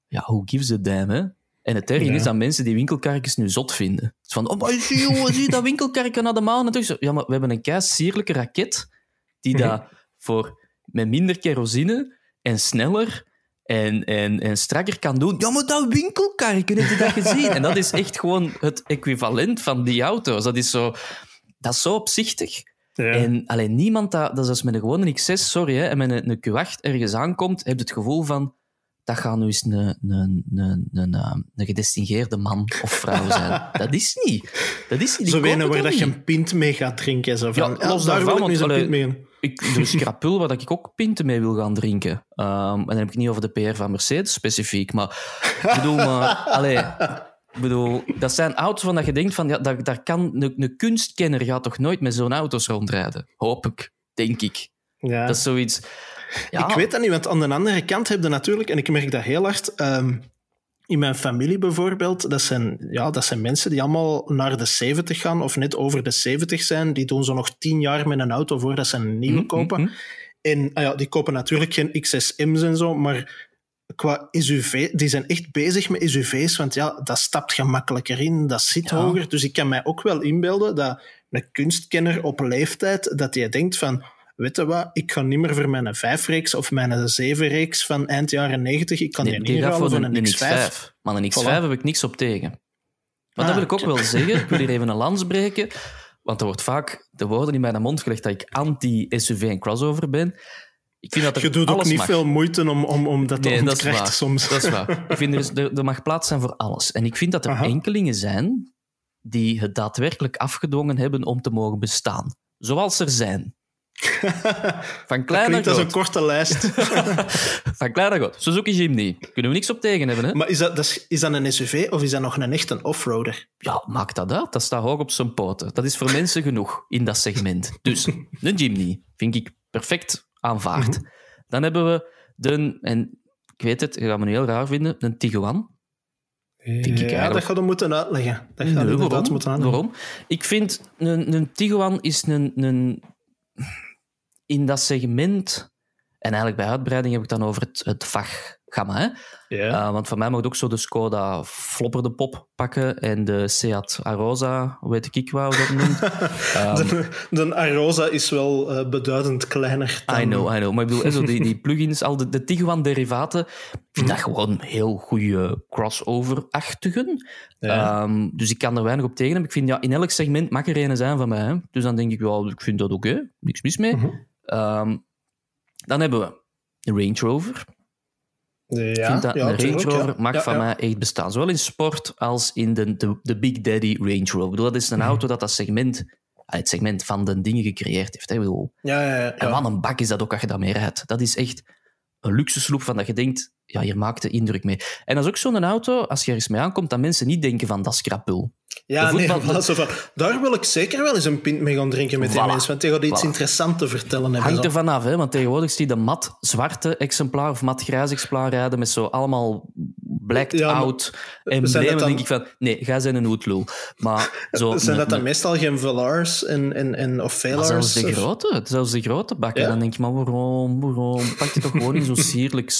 ja, who gives a damn, hè? En het Ja. is dat mensen die winkelkarretjes nu zot vinden. Van, oh, maar zie, jongen, [LAUGHS] zie dat winkelkarretje naar de maan en terug. Ja, maar we hebben een kei sierlijke raket die Mhm. dat voor met minder kerosine en sneller en, en, en strakker kan doen. Ja, maar dat winkelkarretje, heb je dat gezien? En dat is echt gewoon het equivalent van die auto's. Dat is zo, dat is zo opzichtig. Ja. En alleen niemand dat, dat is als met een gewone X6, sorry, hè, en met een, een Q8 ergens aankomt, heb je het gevoel van dat gaat nu eens een, een, een, een, een, een gedistingeerde man of vrouw zijn. [LAUGHS] dat is niet. Dat is niet. Zo wenen waar dat je een pint mee gaat drinken. Zo van, Ja, ja, los daar wil ik nu een want, pint mee. Ik, er is krapul waar ik ook pinten mee wil gaan drinken. Ehm, en dan heb ik niet over de PR van Mercedes specifiek, maar ik bedoel, maar, allee, ik bedoel, dat zijn auto's van dat je denkt van, ja, daar, daar kan een, een kunstkenner gaat toch nooit met zo'n auto's rondrijden? Hoop ik, denk ik. Ja. Dat is zoiets. Ja, Ik weet dat niet, want aan de andere kant heb je natuurlijk, en ik merk dat heel hard, ehm, in mijn familie bijvoorbeeld, dat zijn, ja, dat zijn mensen die allemaal naar de 70 gaan of net over de 70 zijn. Die doen zo nog 10 jaar met een auto voordat ze een nieuwe Mhm, kopen. mhm. En ah ja, die kopen natuurlijk geen XSM's en zo, maar qua SUV, die zijn echt bezig met SUV's, want ja, dat stapt gemakkelijker in, dat zit Ja. hoger. Dus ik kan mij ook wel inbeelden dat een kunstkenner op leeftijd, dat die denkt van, weet je wat, ik ga niet meer voor mijn 5-reeks of mijn 7-reeks van eind jaren 90, ik kan die die gaat inruilen voor een, een, een X5. X5. Maar een X5 Voilà. heb ik niks op tegen. Maar Ah, dat wil ik ook wel [LAUGHS] zeggen. Ik wil hier even een lans breken. Want er wordt vaak de woorden in mijn mond gelegd dat ik anti-SUV en crossover ben. Ik vind dat er Je doet ook niet mag. veel moeite om, om, om dat te Nee, dat is ontkrijgen waar. soms. Dat is waar. [LAUGHS] Ik vind er, is- er, er mag plaats zijn voor alles. En ik vind dat er Aha. enkelingen zijn die het daadwerkelijk afgedwongen hebben om te mogen bestaan. Zoals er zijn. [LAUGHS] Van klein naar Klinkt als een korte lijst. [LAUGHS] Van klein naar groot. Suzuki Jimny. Kunnen we niks op tegen hebben, hè? maar is dat, dat is, is dat een SUV of is dat nog een echte offroader? Ja, maakt dat uit. Dat staat hoog op zijn poten. Dat is voor mensen genoeg in dat segment. Dus, een Jimny vind ik perfect aanvaard. Dan hebben we de, en ik weet het, je gaat me nu heel raar vinden, een Tiguan. Ik ja, dat gaat je moeten uitleggen. Dat gaat Nee, waarom? moeten uitleggen. waarom? Ik vind, een, een Tiguan is een, een... In dat segment... En eigenlijk bij uitbreiding heb ik dan over het, het VAG-gamma, hè? Uh, want voor mij mag ook zo de Skoda Flopper de Pop pakken en de Seat Arosa, weet ik wel hoe dat noemt. Um, [LAUGHS] de, de Arosa is wel eh, beduidend kleiner. Dan, I know, I know. Maar ik bedoel, zo die, die plugins, al de, de Tiguan-derivaten, ik vind dat gewoon heel goede crossover-achtigen. Um, dus ik kan er weinig op tegen hebben. Ik vind, ja, in elk segment mag er een zijn van mij. Hè. Dus dan denk ik, ja, ik vind dat oké. Niks mis mee. Mhm. Um, dan hebben we de Range Rover. Ja, vind dat ja, een Range Rover ja. mag Ja, van mij echt bestaan. Zowel in sport als in de, de, de Big Daddy Range Rover. Bedoel, dat is een Mhm. auto dat dat segment, het segment van de dingen gecreëerd heeft. Hè. Bedoel, Ja, ja, ja. En wat een bak is dat ook als je dat mee rijdt. Dat is echt een luxe sloep van dat je denkt, ja, hier maakt de indruk mee. En dat is ook zo'n auto, als je ergens mee aankomt, dat mensen niet denken van dat is krapul. Ja, nee, [LAUGHS] zo van, daar wil ik zeker wel eens een pint mee gaan drinken met die Voilà. mensen, want die gaat iets Voilà. interessants te vertellen hebben. Hangt er vanaf, hè? want tegenwoordig zie je de mat zwarte exemplaar of mat grijs exemplaar rijden met zo allemaal blacked Ja, out emblemen. dan- denk ik van, nee, ga zijn een hoedlul. Maar [LAUGHS] zo... Zijn dat dan meestal geen Velars en, en, en, of Velars? zelfs de grote, zelfs de grote bakken. Ja? Dan denk je, maar waarom, waarom? Pak je toch gewoon in zo'n [LAUGHS] sierlijk.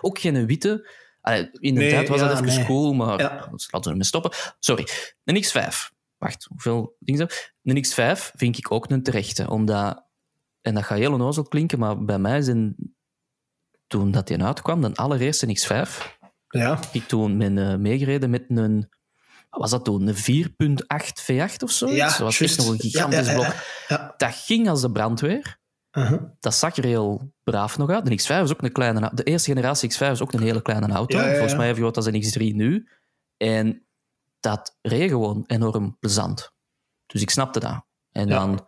Ook geen witte. Allee, in de Nee, tijd was ja, dat even nee. cool, maar Ja. laten we ermee stoppen. Sorry. Een X5. Wacht, hoeveel dingen zijn Een X5 vind ik ook een terechte, omdat... En dat gaat heel onnozel klinken, maar bij mij is een... Toen dat die uitkwam, de allereerste X5, Ja, ik toen ben eh, meegereden met een wat was dat toen? Een 4.8 V8 of zo? Ja, dat was echt nog een gigantisch blok. Dat ging als de brandweer. Uh-huh. Dat zag er heel braaf nog uit. De X5 is ook een kleine De eerste generatie X5 is ook een hele kleine auto. Ja, ja, ja. Volgens mij even groot als een X3 nu. En dat reed gewoon enorm plezant. Dus ik snapte dat. En dan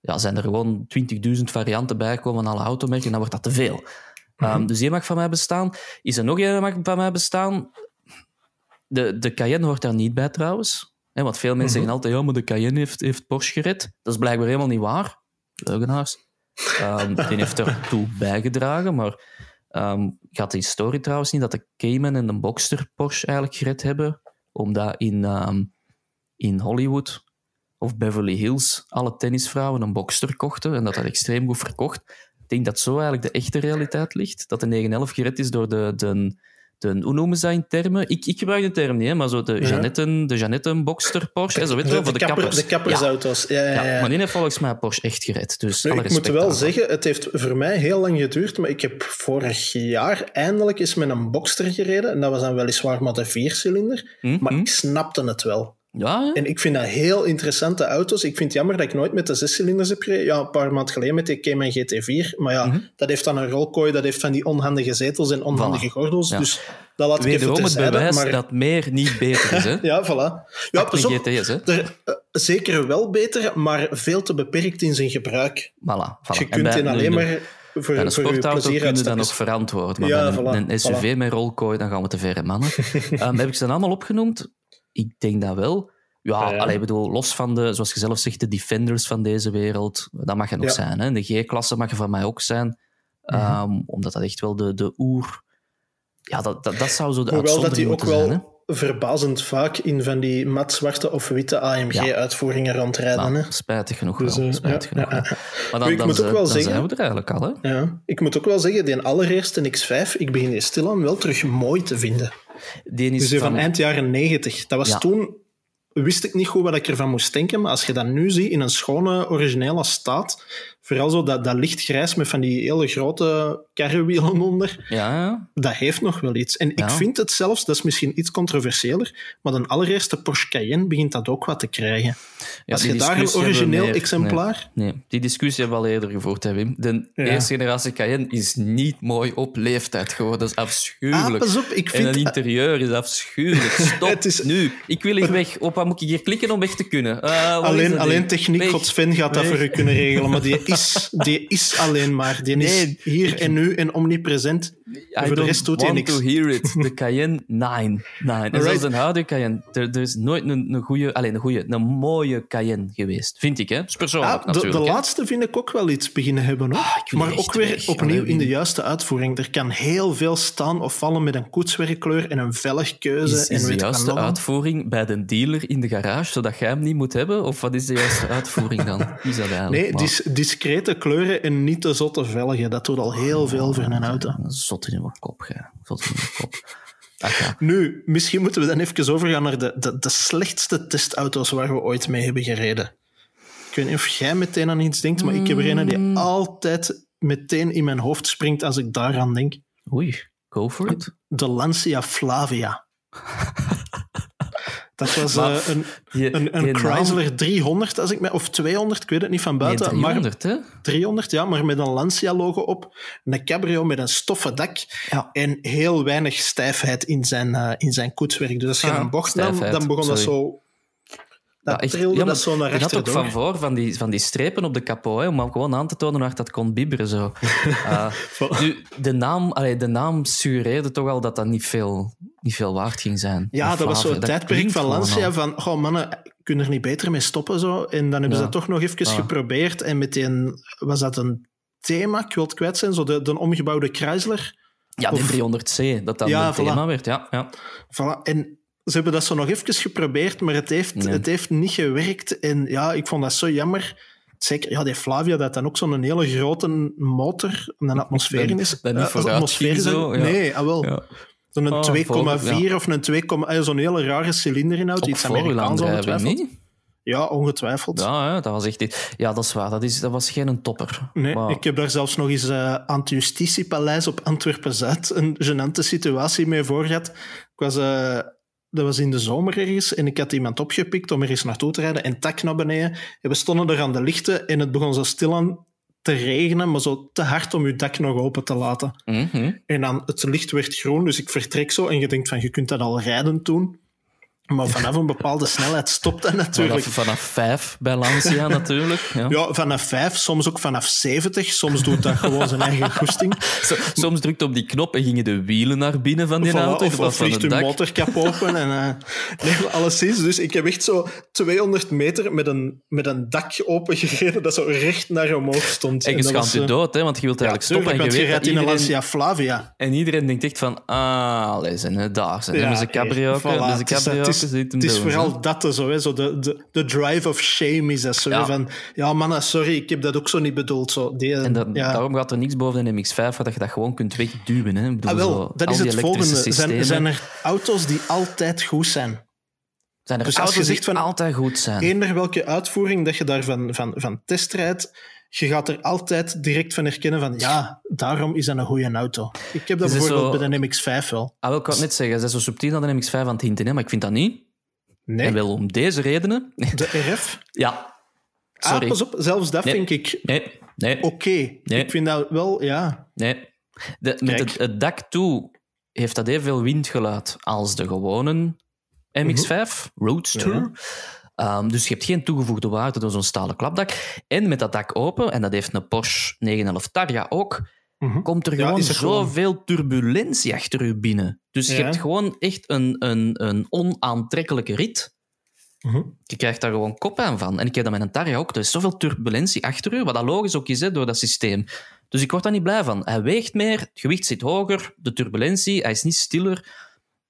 ja, zijn er gewoon 20.000 varianten bijgekomen van alle automerken. En dan wordt dat te veel. Mhm. Ehm, dus die mag van mij bestaan. Is er nog een mag van mij bestaan? De, de Cayenne hoort daar niet bij trouwens. Want veel mensen Mhm. zeggen altijd, ja, maar de Cayenne heeft, heeft Porsche gered. Dat is blijkbaar helemaal niet waar. Leugenaars. Ehm, die heeft ertoe bijgedragen, maar ehm gaat de historie trouwens niet dat de Cayman en de Boxster Porsche eigenlijk gered hebben, omdat in, ehm, in Hollywood of Beverly Hills alle tennisvrouwen een Boxster kochten en dat dat extreem goed verkocht. Ik denk dat zo eigenlijk de echte realiteit ligt, dat de 911 gered is door de, de, de hoe noemen ze dat in termen? Ik, ik gebruik de term niet, hè, maar zo de Ja. Jeannetten, de Jeannetten Boxster Porsche, zo weet je wel, voor de, kapper- kappers. de kappersauto's. Ja, ja, Ja, ja. maar die heeft volgens mij Porsche echt gered. Dus Nu, ik moet wel zeggen, het heeft voor mij heel lang geduurd, maar ik heb vorig jaar eindelijk eens met een Boxster gereden. En dat was dan weliswaar maar de viercilinder. Hm, Maar hm. ik snapte het wel. Ja, hè? En ik vind dat heel interessante auto's. Ik vind het jammer dat ik nooit met de zescilinders heb gereden. Ja, een paar maanden geleden met de Cayman GT4. Maar ja, Mhm. dat heeft dan een rolkooi, dat heeft van die onhandige zetels en onhandige gordels. Ja. Dus dat laat ik even Wederom het terzijde. bewijs Maar, dat meer niet beter is. Hè? [LAUGHS] Ja, voilà. Ja, pas op, GTS, hè? er, eh, zeker wel beter, maar veel te beperkt in zijn gebruik. Voilà, voilà. Je kunt in alleen maar voor, een voor sportauto plezier kun je dat nog verantwoorden. Maar Ja, bij een, voilà, een SUV voilà. met rolkooi, dan gaan we te verre, mannen. [LAUGHS] Ehm, heb ik ze dan allemaal opgenoemd? Ik denk dat wel. Ja, Ja, ja. allee, ik bedoel, los van de, zoals je zelf zegt, de defenders van deze wereld, dat mag het nog Ja. zijn. Hè? De G-klasse mag er van mij ook zijn. Mhm. Ehm, omdat dat echt wel de, de oer... Ja, dat, dat, dat zou zo de Hoewel dat die uitzondering ook. Hè? wel verbazend vaak in van die mat-zwarte of witte AMG-uitvoeringen rondrijden. Nou, hè. spijtig genoeg Dus, wel. eh, Spijtig genoeg. [LAUGHS] Maar dan, ik dan, moet ook wel zeggen- zijn we er eigenlijk al. Hè? Ja. Ik moet ook wel zeggen, die allereerste X5, ik begin die stilaan wel terug mooi te vinden. Die is Dus van van, eind jaren 90. Dat was Ja. toen... Wist ik niet goed wat ik ervan moest denken, maar als je dat nu ziet in een schone, originele staat, vooral zo dat, dat lichtgrijs met van die hele grote karrewielen onder, ja, ja. dat heeft nog wel iets. En Ja. ik vind het zelfs, dat is misschien iets controversiëler, maar de allereerste Porsche Cayenne begint dat ook wat te krijgen. Als je daar een origineel meer- exemplaar... Nee, die discussie hebben we al eerder gevoerd, hè, Wim. De eerste generatie Cayenne is niet mooi op leeftijd geworden. Dat is Ah, afschuwelijk. pas op, ik en vind... het interieur is afschuwelijk. [LAUGHS] Stop Het is- nu. Ik wil hier [LAUGHS] weg. Op wat moet ik hier klikken om weg te kunnen? Ah, is Alleen, alleen techniek. God Sven gaat dat voor u kunnen regelen, maar die [LAUGHS] is, die is alleen maar. Die Nee, is hier en nu en omnipresent. I voor de rest doet hij want niks. to hear it. De Cayenne 9. 9. En zelfs een oude Cayenne. Er, er is nooit een, een goede, alleen een goede, een mooie Cayenne geweest. Vind ik, hè? Dat is persoonlijk Ah, de, natuurlijk. de hè. laatste vind ik ook wel iets beginnen hebben. Hoor. Ah, maar ook weer weg. opnieuw Allee, in de juiste uitvoering. Er kan heel veel staan of vallen met een koetswerkkleur en een velgkeuze. Is, en is de weet ik wat juiste uitvoering bij de dealer in de garage, zodat jij hem niet moet hebben? Of wat is de juiste [LAUGHS] uitvoering dan? Hoe Is dat eigenlijk? Nee, Maar- dis- discrete kleuren en niet te zotte velgen. Dat doet al heel veel voor een auto. Zot in mijn kop, gij. Zot in mijn kop. Nu, misschien moeten we dan even overgaan naar de, de, de slechtste testauto's waar we ooit mee hebben gereden. Ik weet niet of jij meteen aan iets denkt, maar ik heb er een Mm. die altijd meteen in mijn hoofd springt als ik daaraan denk. Oei, go for it. De Lancia Flavia. [LAUGHS] Dat was Maar eh, een, Die- een, een die naam- Chrysler 300, als ik me, of 200, ik weet het niet van Nee, buiten. maar 300, hè? 300, ja, maar met een Lancia-logo op. Een cabrio met een stoffen dak. Ja. En heel weinig stijfheid in zijn, eh, in zijn koetswerk. Dus als je Ah, een bocht nam, dan begon dat zo... Dat Ja, echt. trilde Ja, dat zo naar je had ook van voor van die, van die strepen op de kapot, hè, om hem gewoon aan te tonen waar dat kon bibberen. Zo. [LAUGHS] Nu, de, naam, allee, de naam suggereerde toch al dat dat niet veel, niet veel waard ging zijn. Ja, dat was zo'n tijdperk van Lancia al. van, oh mannen, kunnen er niet beter mee stoppen zo? En dan hebben ze dat toch nog even Ah. geprobeerd. En meteen was dat een thema, ik wil het kwijt zijn, zo de, de omgebouwde Chrysler. Ja, de of- 300C, dat dan Ja, het voilà. thema werd. Ja, ja. Voilà. En ze hebben dat zo nog even geprobeerd, maar het heeft, Nee. het heeft niet gewerkt. En ja, ik vond dat zo jammer. Zeker, ja, die Flavia, dat dan ook zo'n hele grote motor, een atmosfeer in is. dat niet Eh, vooruit atmosfeer dat- zo, ja. Nee, ah, wel. ja. Zo'n Ah, 2,4 voor- of een 2, ah, zo'n hele rare cilinder inhoud. Ook Iets Amerikaans ongetwijfeld. niet? Ja, ongetwijfeld. Ja, dat was echt... dit- Ja, dat is waar. Dat, is, dat was geen topper. Nee, ik heb daar zelfs nog eens eh aan het Justitiepaleis op Antwerpen-Zuid een gênante situatie mee voor gehad. Ik was eh, dat was in de zomer ergens, en ik had iemand opgepikt om er eens naartoe te rijden en tak naar beneden. En we stonden er aan de lichten en het begon zo stilaan te regenen, maar zo te hard om je dak nog open te laten. Mhm. En dan het licht werd groen, dus ik vertrek zo en je denkt van, je kunt dat al rijden doen. Maar vanaf een bepaalde snelheid stopt dat natuurlijk. Vanaf, vanaf vijf bij Lancia [LAUGHS] natuurlijk. Ja. Ja, vanaf vijf, soms ook vanaf 70. Soms doet dat gewoon zijn eigen [LAUGHS] goesting. Soms drukte op die knop en gingen de wielen naar binnen van die Voilà, auto. of, vliegt uw motorkap open. En, eh nee, alleszins. Dus ik heb echt zo 200 meter met een, met een dak open gereden dat zo recht naar omhoog stond. En je schaamt je eh, dood, hè, want je wilt Ja, eigenlijk stoppen. tuurlijk, en je rijdt in een Lancia Flavia. en iedereen denkt echt van, ah, zijn hè, daar zijn. Ja, ze hey, cabrioken, voilà. hebben ze Het is- het vooral dat zo, hè, zo de, de, de drive of shame is dat zo. Ja. Van, ja, mannen, sorry, ik heb dat ook zo niet bedoeld. Zo, die, En dat, ja. daarom gaat er niks boven de MX-5 waar dat je dat gewoon kunt wegduwen. Hè. Ik bedoel, Ah, wel, zo, dat is het volgende. Zijn, zijn er auto's die altijd goed zijn? Zijn er dus auto's die van- altijd goed zijn? Eender welke uitvoering dat je daarvan van, van testrijdt, je gaat er altijd direct van herkennen van ja, daarom is dat een goede auto. Ik heb dat Is bijvoorbeeld zo- bij de MX-5 wel. Ah, wel, ik het net zeggen, ze zijn zo subtiel aan de MX-5 aan het hinten, hè, maar ik vind dat niet. Nee, En wel om deze redenen. [LAUGHS] de RF. ja. Ah, Sorry. pas op, zelfs dat Nee. vind ik Nee, nee, oké. Nee. Ik vind dat wel, ja. nee. De, met het, het dak toe heeft dat evenveel windgeluid als de gewone MX-5, Roadster. Ja. Ehm, dus je hebt geen toegevoegde waarde door zo'n stalen klapdak. En met dat dak open, en dat heeft een Porsche 911 Targa ook, Mhm. komt er Ja, gewoon er gewoon. zoveel turbulentie achter u binnen. Dus je hebt gewoon echt een, een, een onaantrekkelijke rit. Mhm. Je krijgt daar gewoon kop aan van. En ik heb dat met een Targa ook. Er is zoveel turbulentie achter u, wat dat logisch ook is hè, door dat systeem. Dus ik word daar niet blij van. Hij weegt meer, het gewicht zit hoger, de turbulentie, hij is niet stiller.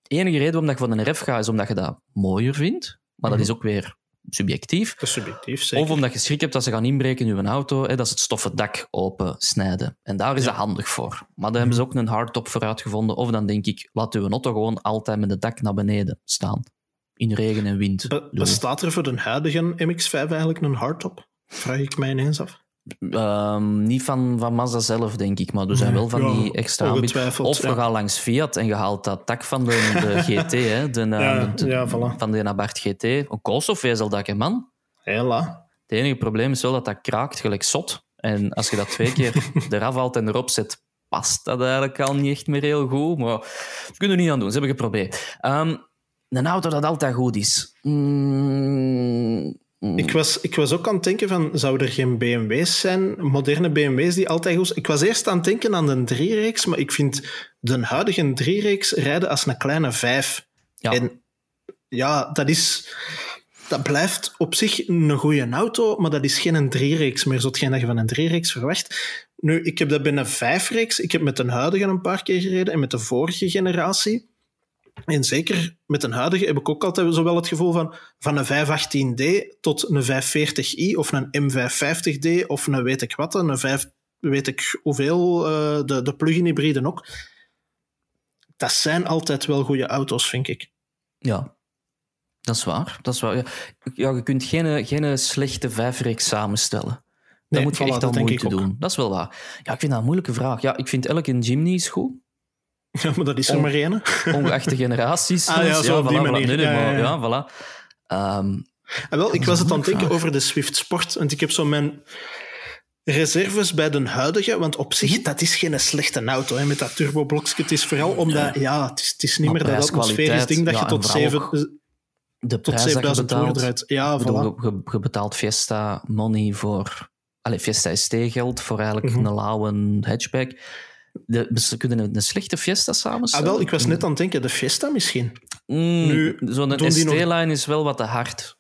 De enige reden waarom ik voor een RF ga, is omdat je dat mooier vindt. Maar dat Mhm. is ook weer subjectief. Subjectief, zeker. Of omdat je schrik hebt dat ze gaan inbreken in je auto, hè, dat ze het stoffen dak open snijden. En daar is dat handig voor. Maar daar hebben ze ook een hardtop voor uitgevonden. Of dan denk ik, laat uw auto gewoon altijd met het dak naar beneden staan. In regen en wind. Be- Doe. bestaat er voor de huidige MX-5 eigenlijk een hardtop? Vraag ik mij ineens af. Ehm, niet van, van Mazda zelf, denk ik, maar er zijn wel van Ja, die extra aanbiedingen. Of we ja. gaan langs Fiat en je haalt dat dak van de, de [LAUGHS] GT, hè, de, eh, Ja, de- ja, voilà. van de Abarth GT. Een koolstofvezeldak, man. Hela. Het enige probleem is wel dat dat kraakt gelijk zot. En als je dat twee [LAUGHS] keer eraf haalt en erop zet, past dat eigenlijk al niet echt meer heel goed. Maar we kunnen er niet aan doen. Ze hebben geprobeerd. Ehm, een auto dat altijd goed is. Mm. Ik was, ik was ook aan het denken van, zouden er geen BMW's zijn, moderne BMW's die altijd goed zijn? Ik was eerst aan het denken aan de driereeks, maar ik vind de huidige driereeks rijden als een kleine vijf. Ja. En ja, dat is... Dat blijft op zich een goede auto, maar dat is geen een driereeks meer, zo hetgeen dat je van een driereeks verwacht. Nu, ik heb dat bij een vijfreeks. Ik heb met een huidige een paar keer gereden en met de vorige generatie. En zeker met een huidige heb ik ook altijd zowel het gevoel van van een 518D tot een 540i of een M550D of een weet ik wat, een 5 weet ik hoeveel, eh, de, de plug-in hybriden ook. Dat zijn altijd wel goede auto's, vind ik. Ja, dat is waar. Dat is waar. Ja, ja, je kunt geen, geen slechte vijfreeks samenstellen. Dat Nee, moet je voilà, echt al moeite doen. Dat is wel waar. Ja, ik vind dat een moeilijke vraag. Ja, ik vind elke Jimny is goed. Ja, maar dat is er maar één. hè. Ongeacht de generaties. Ah, ja, zo op die voilà, voilà. manier. Nee, nee, Ja, maar, ja. voilà. Ehm, Ah, wel, ik was het aan het denken over de Swift Sport, want ik heb zo mijn reserves bij de huidige, want op zich, Mhm. dat is geen slechte auto hè, met dat turboblokje. Het is vooral omdat, ja, het is, het is niet Maar meer dat atmosferisch ding dat je tot, vooral 7, ook eh, de tot prijs dat je 7000 euro betaalt. eruit. Ja, bedoel, voilà. je, betaalt Fiesta money voor... Allee, Fiesta ST-geld voor eigenlijk Mhm. een lauwe hatchback. De, ze kunnen een, een slechte Fiesta Ah, samenstellen. wel, ik was net aan het denken, de Fiesta misschien. Mm, Nu Zo'n nog- ST-line is wel wat te hard.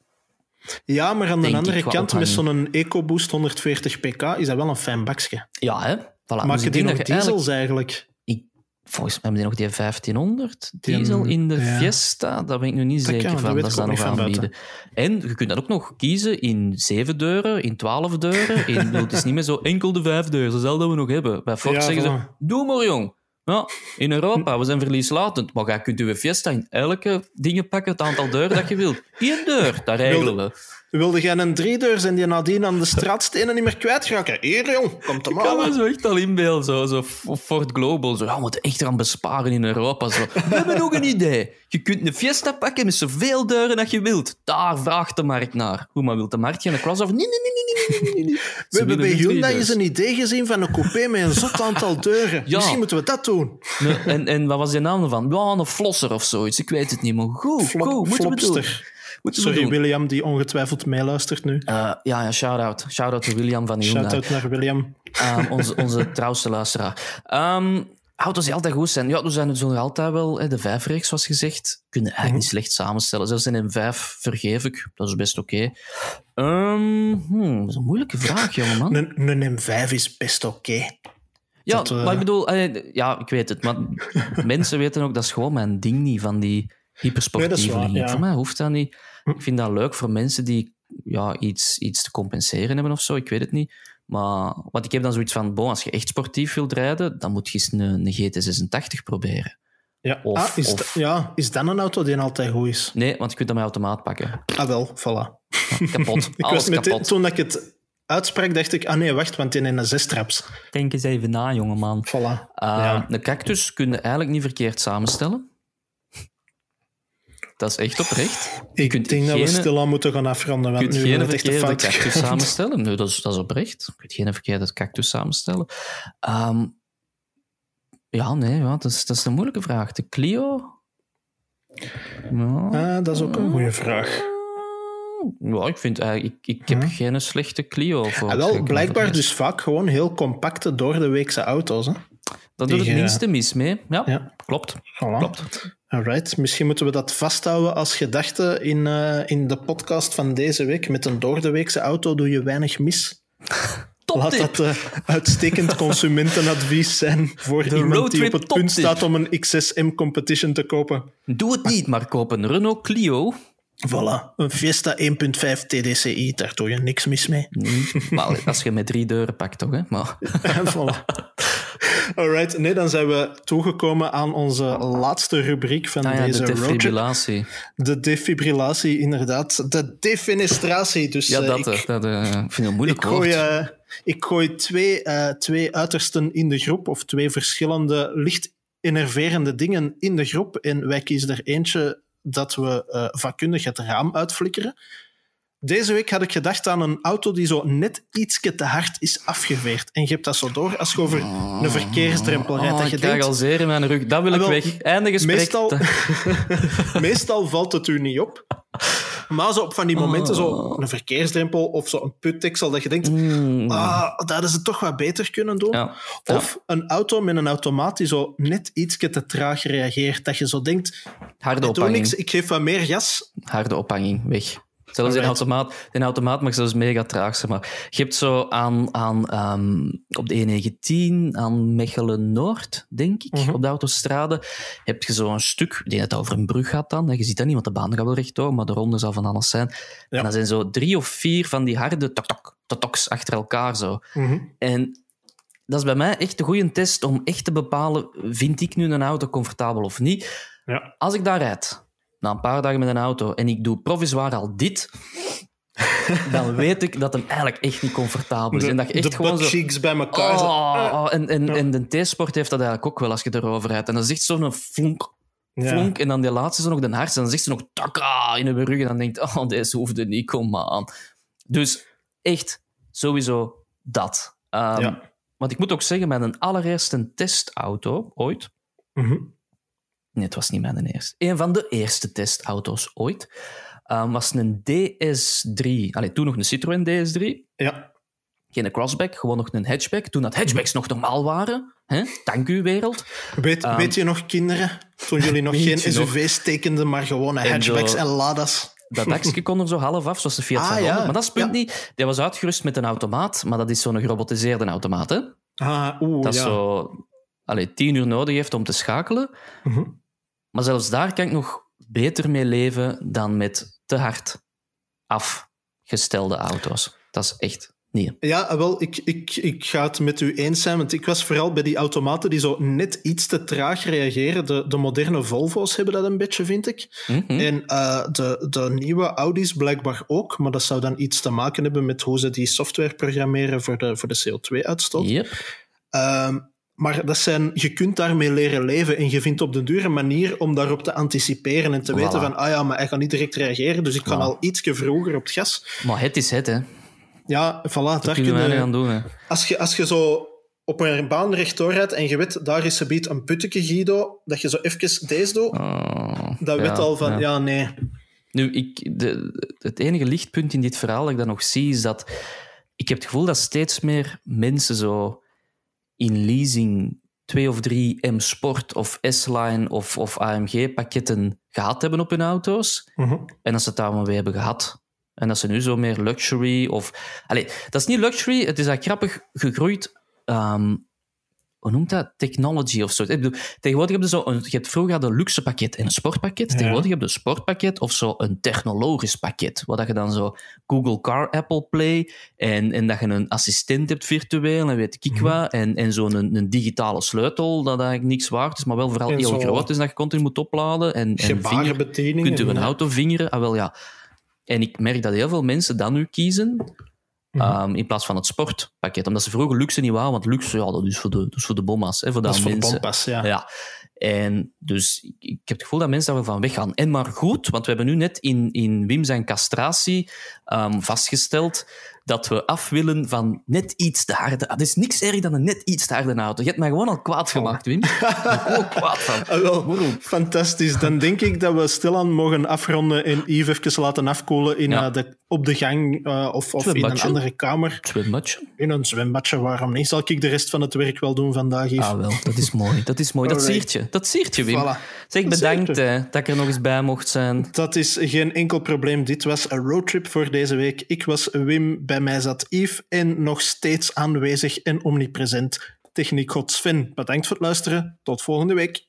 Ja, maar aan de Denk andere kant, met zo'n EcoBoost 140 pk, is dat wel een fijn bakje. Ja, hè? Voilà. Dus Maken ik die nog je eigenlijk- diesels eigenlijk? Volgens mij hebben die nog die 1500 Die- diesel in de ja. Fiesta. Daar ben ik nu niet Dat zeker kan, van. Dat ze dat nog aanbieden. En je kunt dat ook nog kiezen in 7 deuren, in 12 deuren. In, [LAUGHS] het is niet meer zo enkel de 5 deuren. Al dat we nog hebben. Bij Ford Ja, zeggen ze, doe maar jong. Ja, in Europa, we zijn verlieslatend. Maar jij kunt uw Fiesta in elke dingen pakken, het aantal deuren dat je wilt. Eén deur, dat regelen we. Wilde jij een driedeurs en die nadien aan de straatstenen niet meer kwijtraken? Hier, jong, komt hem Ik kan me zo echt al inbeelden, zo, zo Ford Global. Zo, ja, we moeten echt gaan besparen in Europa. Zo. We hebben nog een idee. Je kunt een Fiesta pakken met zoveel deuren als je wilt. Daar vraagt de markt naar. Hoe, maar wil de markt geen crossover? Nee, nee, nee, nee. [LAUGHS] We hebben bij Hyundai eens driedeurs. een idee gezien van een coupé met een zot aantal deuren. Ja. Misschien moeten we dat doen. Nee, en, en wat was die naam ervan? Ja, een flosser of zoiets. Ik weet het niet, maar goed, Flop- goed. Moeten we doen. Moeten Sorry. William, die ongetwijfeld meeluistert nu. Eh, ja, ja, shout-out. Shout-out to William van Hyundai. Shout-out naar William. Ehm, onze, onze trouwste luisteraar. Ehm, auto's die altijd goed zijn. Ja, er zijn er zo nog altijd wel. Hè, de vijfreeks, zoals gezegd, kunnen eigenlijk Mhm. niet slecht samenstellen. Zelfs in een vijf vergeef ik. Dat is best oké. Ehm, hmm, dat is een moeilijke vraag, jongeman. [LAUGHS] Een, een M5 is best oké. Ja, dat, eh, maar ik bedoel... eh, ja, ik weet het. Maar [LAUGHS] mensen weten ook, dat is gewoon mijn ding niet, van die Nee, hypersportieve dingen. ja. Voor mij hoeft dat niet. Hm. Ik vind dat leuk voor mensen die ja, iets, iets te compenseren hebben of zo. Ik weet het niet. Maar want ik heb dan zoiets van, bon, als je echt sportief wilt rijden, dan moet je eens een, een GT86 proberen. Ja. Of- ah, is, of- ja, is dat een auto die altijd goed is? Nee, want je kunt dat met automaat pakken. Ah wel, voilà. Kapot. [LAUGHS] Ik Alles kapot. toen ik het uitsprak, dacht ik, ah nee, wacht, want die in een zestraps. Denk eens even na, jongeman. Voilà. Uh, Ja. Een cactus kun je eigenlijk niet verkeerd samenstellen. Dat is echt oprecht. Ik kunt denk dat we stilaan moeten gaan afronden, Je want kunt nu geen verkeerde cactus samenstellen. Nee, dat is, dat is oprecht. Je kunt geen verkeerde cactus samenstellen. Ehm, ja, nee, ja, dat, is, dat is een moeilijke vraag. De Clio? Ja. Ah, dat is ook een goede vraag. Ja, ik vind eigenlijk... Ik, ik heb Hm. geen slechte Clio voor. Ah, wel, blijkbaar dus vaak gewoon heel compacte doordeweekse auto's. Hè? Dat doet het eh, minste mis mee. Ja, Ja. klopt. Voilà. klopt. Alright, misschien moeten we dat vasthouden als gedachte in, eh, in de podcast van deze week. Met een doordeweekse auto doe je weinig mis. [LAUGHS] Laat Toptip. dat eh, uitstekend [LAUGHS] consumentenadvies zijn voor De iemand die op het punt staat om een XSM competition te kopen. Doe het niet, maar koop een Renault Clio. Voilà, een Fiesta 1.5 TDCi, daar doe je niks mis mee. [LAUGHS] Maar als je met drie deuren pakt, toch? Hè? Maar, voilà. [LAUGHS] Alright, nee, dan zijn we toegekomen aan onze laatste rubriek van ah ja, deze de roadtrip. defibrillatie. De defibrillatie, inderdaad. De defenestratie. Dus, Ja, eh, dat, ik, eh, dat eh, ik vind een moeilijk ik gooi, eh, ik gooi twee, eh, twee uitersten in de groep, of twee verschillende licht enerverende dingen in de groep. En wij kiezen er eentje dat we eh, vakkundig het raam uitflikkeren. Deze week had ik gedacht aan een auto die zo net ietsje te hard is afgeveerd. En je hebt dat zo door als je over een verkeersdrempel rijdt. Oh, dat ik je krijg denkt, al zeer in mijn rug. Dat wil ik Ah, wel, weg. Einde gesprek. meestal, [LAUGHS] [LAUGHS] meestal valt het u niet op. Maar zo op van die momenten, zo een verkeersdrempel of zo een putdeksel, dat je denkt, Mm. ah, dat hadden ze toch wat beter kunnen doen. Ja. Of een auto met een automaat die zo net ietsje te traag reageert. Dat je zo denkt, Harde ik doe ophanging. niks, ik geef wat meer gas. Harde ophanging, weg. Zelfs in automaat, in automaat mag zelfs mega traag zijn. Maar je hebt zo aan, aan, ehm, op de E19, aan Mechelen-Noord, denk ik, Mhm. op de autostrade, heb je zo'n stuk, ik denk dat het over een brug gaat dan, je ziet dat niet, want de baan gaat wel rechtdoor, maar de ronde zal van alles zijn. Ja. En dat zijn zo drie of vier van die harde tok-tok, toks achter elkaar zo. Mhm. En dat is bij mij echt een goede test om echt te bepalen, vind ik nu een auto comfortabel of niet? Ja. Als ik daar rijd, na een paar dagen met een auto, en ik doe provisoir al dit, [LAUGHS] dan weet ik dat hem eigenlijk echt niet comfortabel is. De, en dat je echt de gewoon zo... buttcheeks bij elkaar. Oh, ah. oh, en, en, en de T-sport heeft dat eigenlijk ook wel als je erover rijdt. En dan zegt zo'n flonk, Ja. flonk, en dan die laatste zo nog de hardste. En dan zegt ze nog taka in de rug. En dan denkt oh, deze hoefde niet, kom aan. Dus echt, sowieso dat. Ehm, Ja. Want ik moet ook zeggen, mijn allereerste testauto ooit... Mhm. Nee, het was niet mijn eerste. Een van de eerste testauto's ooit ehm, was een DS3. Allee, toen nog een Citroën DS3. Ja. Geen crossback, gewoon nog een hatchback. Toen dat hatchbacks nog normaal waren. Hè? Dank u, wereld. Weet, Ehm, weet je nog, kinderen, toen jullie nog [LAUGHS] geen nog? SUV's tekenden, maar gewone En hatchbacks zo- en Lada's? Dat dakje kon er zo half af, zoals de Fiat Ah, 500. ja. Maar dat is het punt Ja. niet. Die was uitgerust met een automaat, maar dat is zo'n gerobotiseerde automaat. Hè? Ah, oeh, Dat ja. zo allee, tien uur nodig heeft om te schakelen. Mhm. Maar zelfs daar kan ik nog beter mee leven dan met te hard afgestelde auto's. Dat is echt Nee. Ja, wel, ik, ik, ik ga het met u eens zijn, want ik was vooral bij die automaten die zo net iets te traag reageren. De, de moderne Volvo's hebben dat een beetje, vind ik. Mhm. En uh, de, de nieuwe Audi's blijkbaar ook, maar dat zou dan iets te maken hebben met hoe ze die software programmeren voor de, voor de CO2-uitstoot. Yep. Um, maar dat zijn, je kunt daarmee leren leven en je vindt op de dure manier om daarop te anticiperen en te Voilà. weten van, ah ja, maar hij gaat niet direct reageren, dus ik kan Voilà. al ietsje vroeger op het gas. Maar het is het, hè. Ja, voilà, daar Dat kun kunnen je... aan doen, hè. Als je, als je zo op een baan rechtdoor rijdt en je weet, daar is een een putteke, Guido, dat je zo even deze doet, Oh, dat ja, weet al van, ja. ja, nee. Nu, ik, de, het enige lichtpunt in dit verhaal dat ik dan nog zie, is dat ik heb het gevoel dat steeds meer mensen zo in leasing twee of drie M Sport of S-Line of, of AMG pakketten gehad hebben op hun auto's. Mhm. En dat ze het daarom weer hebben gehad. En dat ze nu zo meer luxury of... Allee, dat is niet luxury, het is eigenlijk grappig gegroeid... ehm, hoe noemt dat? Technology of zo. Ik bedoel, tegenwoordig heb je zo... Een, je hebt vroeger had een luxe pakket en een sportpakket. Ja. Tegenwoordig heb je een sportpakket of zo een technologisch pakket. Waar dat je dan zo Google Car, Apple Play en, en dat je een assistent hebt virtueel en weet ik Mhm. wat. En, en zo'n een, een digitale sleutel dat eigenlijk niks waard is, maar wel vooral En heel zo groot is dat je continu moet opladen. En, en vinger, Gebarenbedieningen. kunt u een auto vingeren? Ah, wel ja. En ik merk dat heel veel mensen dan nu kiezen Mhm. ehm, in plaats van het sportpakket. Omdat ze vroeger luxe niet waren, want luxe, ja, dat is voor de, is voor de bomma's. Hè, voor de Dat is voor de mensen. bompas, ja. Ja. En dus ik, ik heb het gevoel dat mensen daarvan weggaan. En maar goed, want we hebben nu net in, in Wim zijn castratie ehm, vastgesteld dat we af willen van net iets te harde. Er is niks erg dan een net iets te harde auto. Je hebt mij gewoon al kwaad gemaakt, Wim. Gewoon kwaad van. Ah, wel, fantastisch. Dan denk ik dat we stilaan mogen afronden en Yves even laten afkoelen in, Ja. eh, de, op de gang eh, of, of in een andere kamer. Zwembadje. In een zwembadje, waarom niet? Zal ik de rest van het werk wel doen vandaag, Yves? Ah, wel, dat is mooi. Dat is mooi. Dat siert je. Dat siert je, Wim. Voilà. Zeg, bedankt je. eh, dat ik er nog eens bij mocht zijn. Dat is geen enkel probleem. Dit was een roadtrip voor deze week. Ik was Wim, bij mij zat Yves en nog steeds aanwezig en omnipresent techniekgod Sven. Bedankt voor het luisteren. Tot volgende week.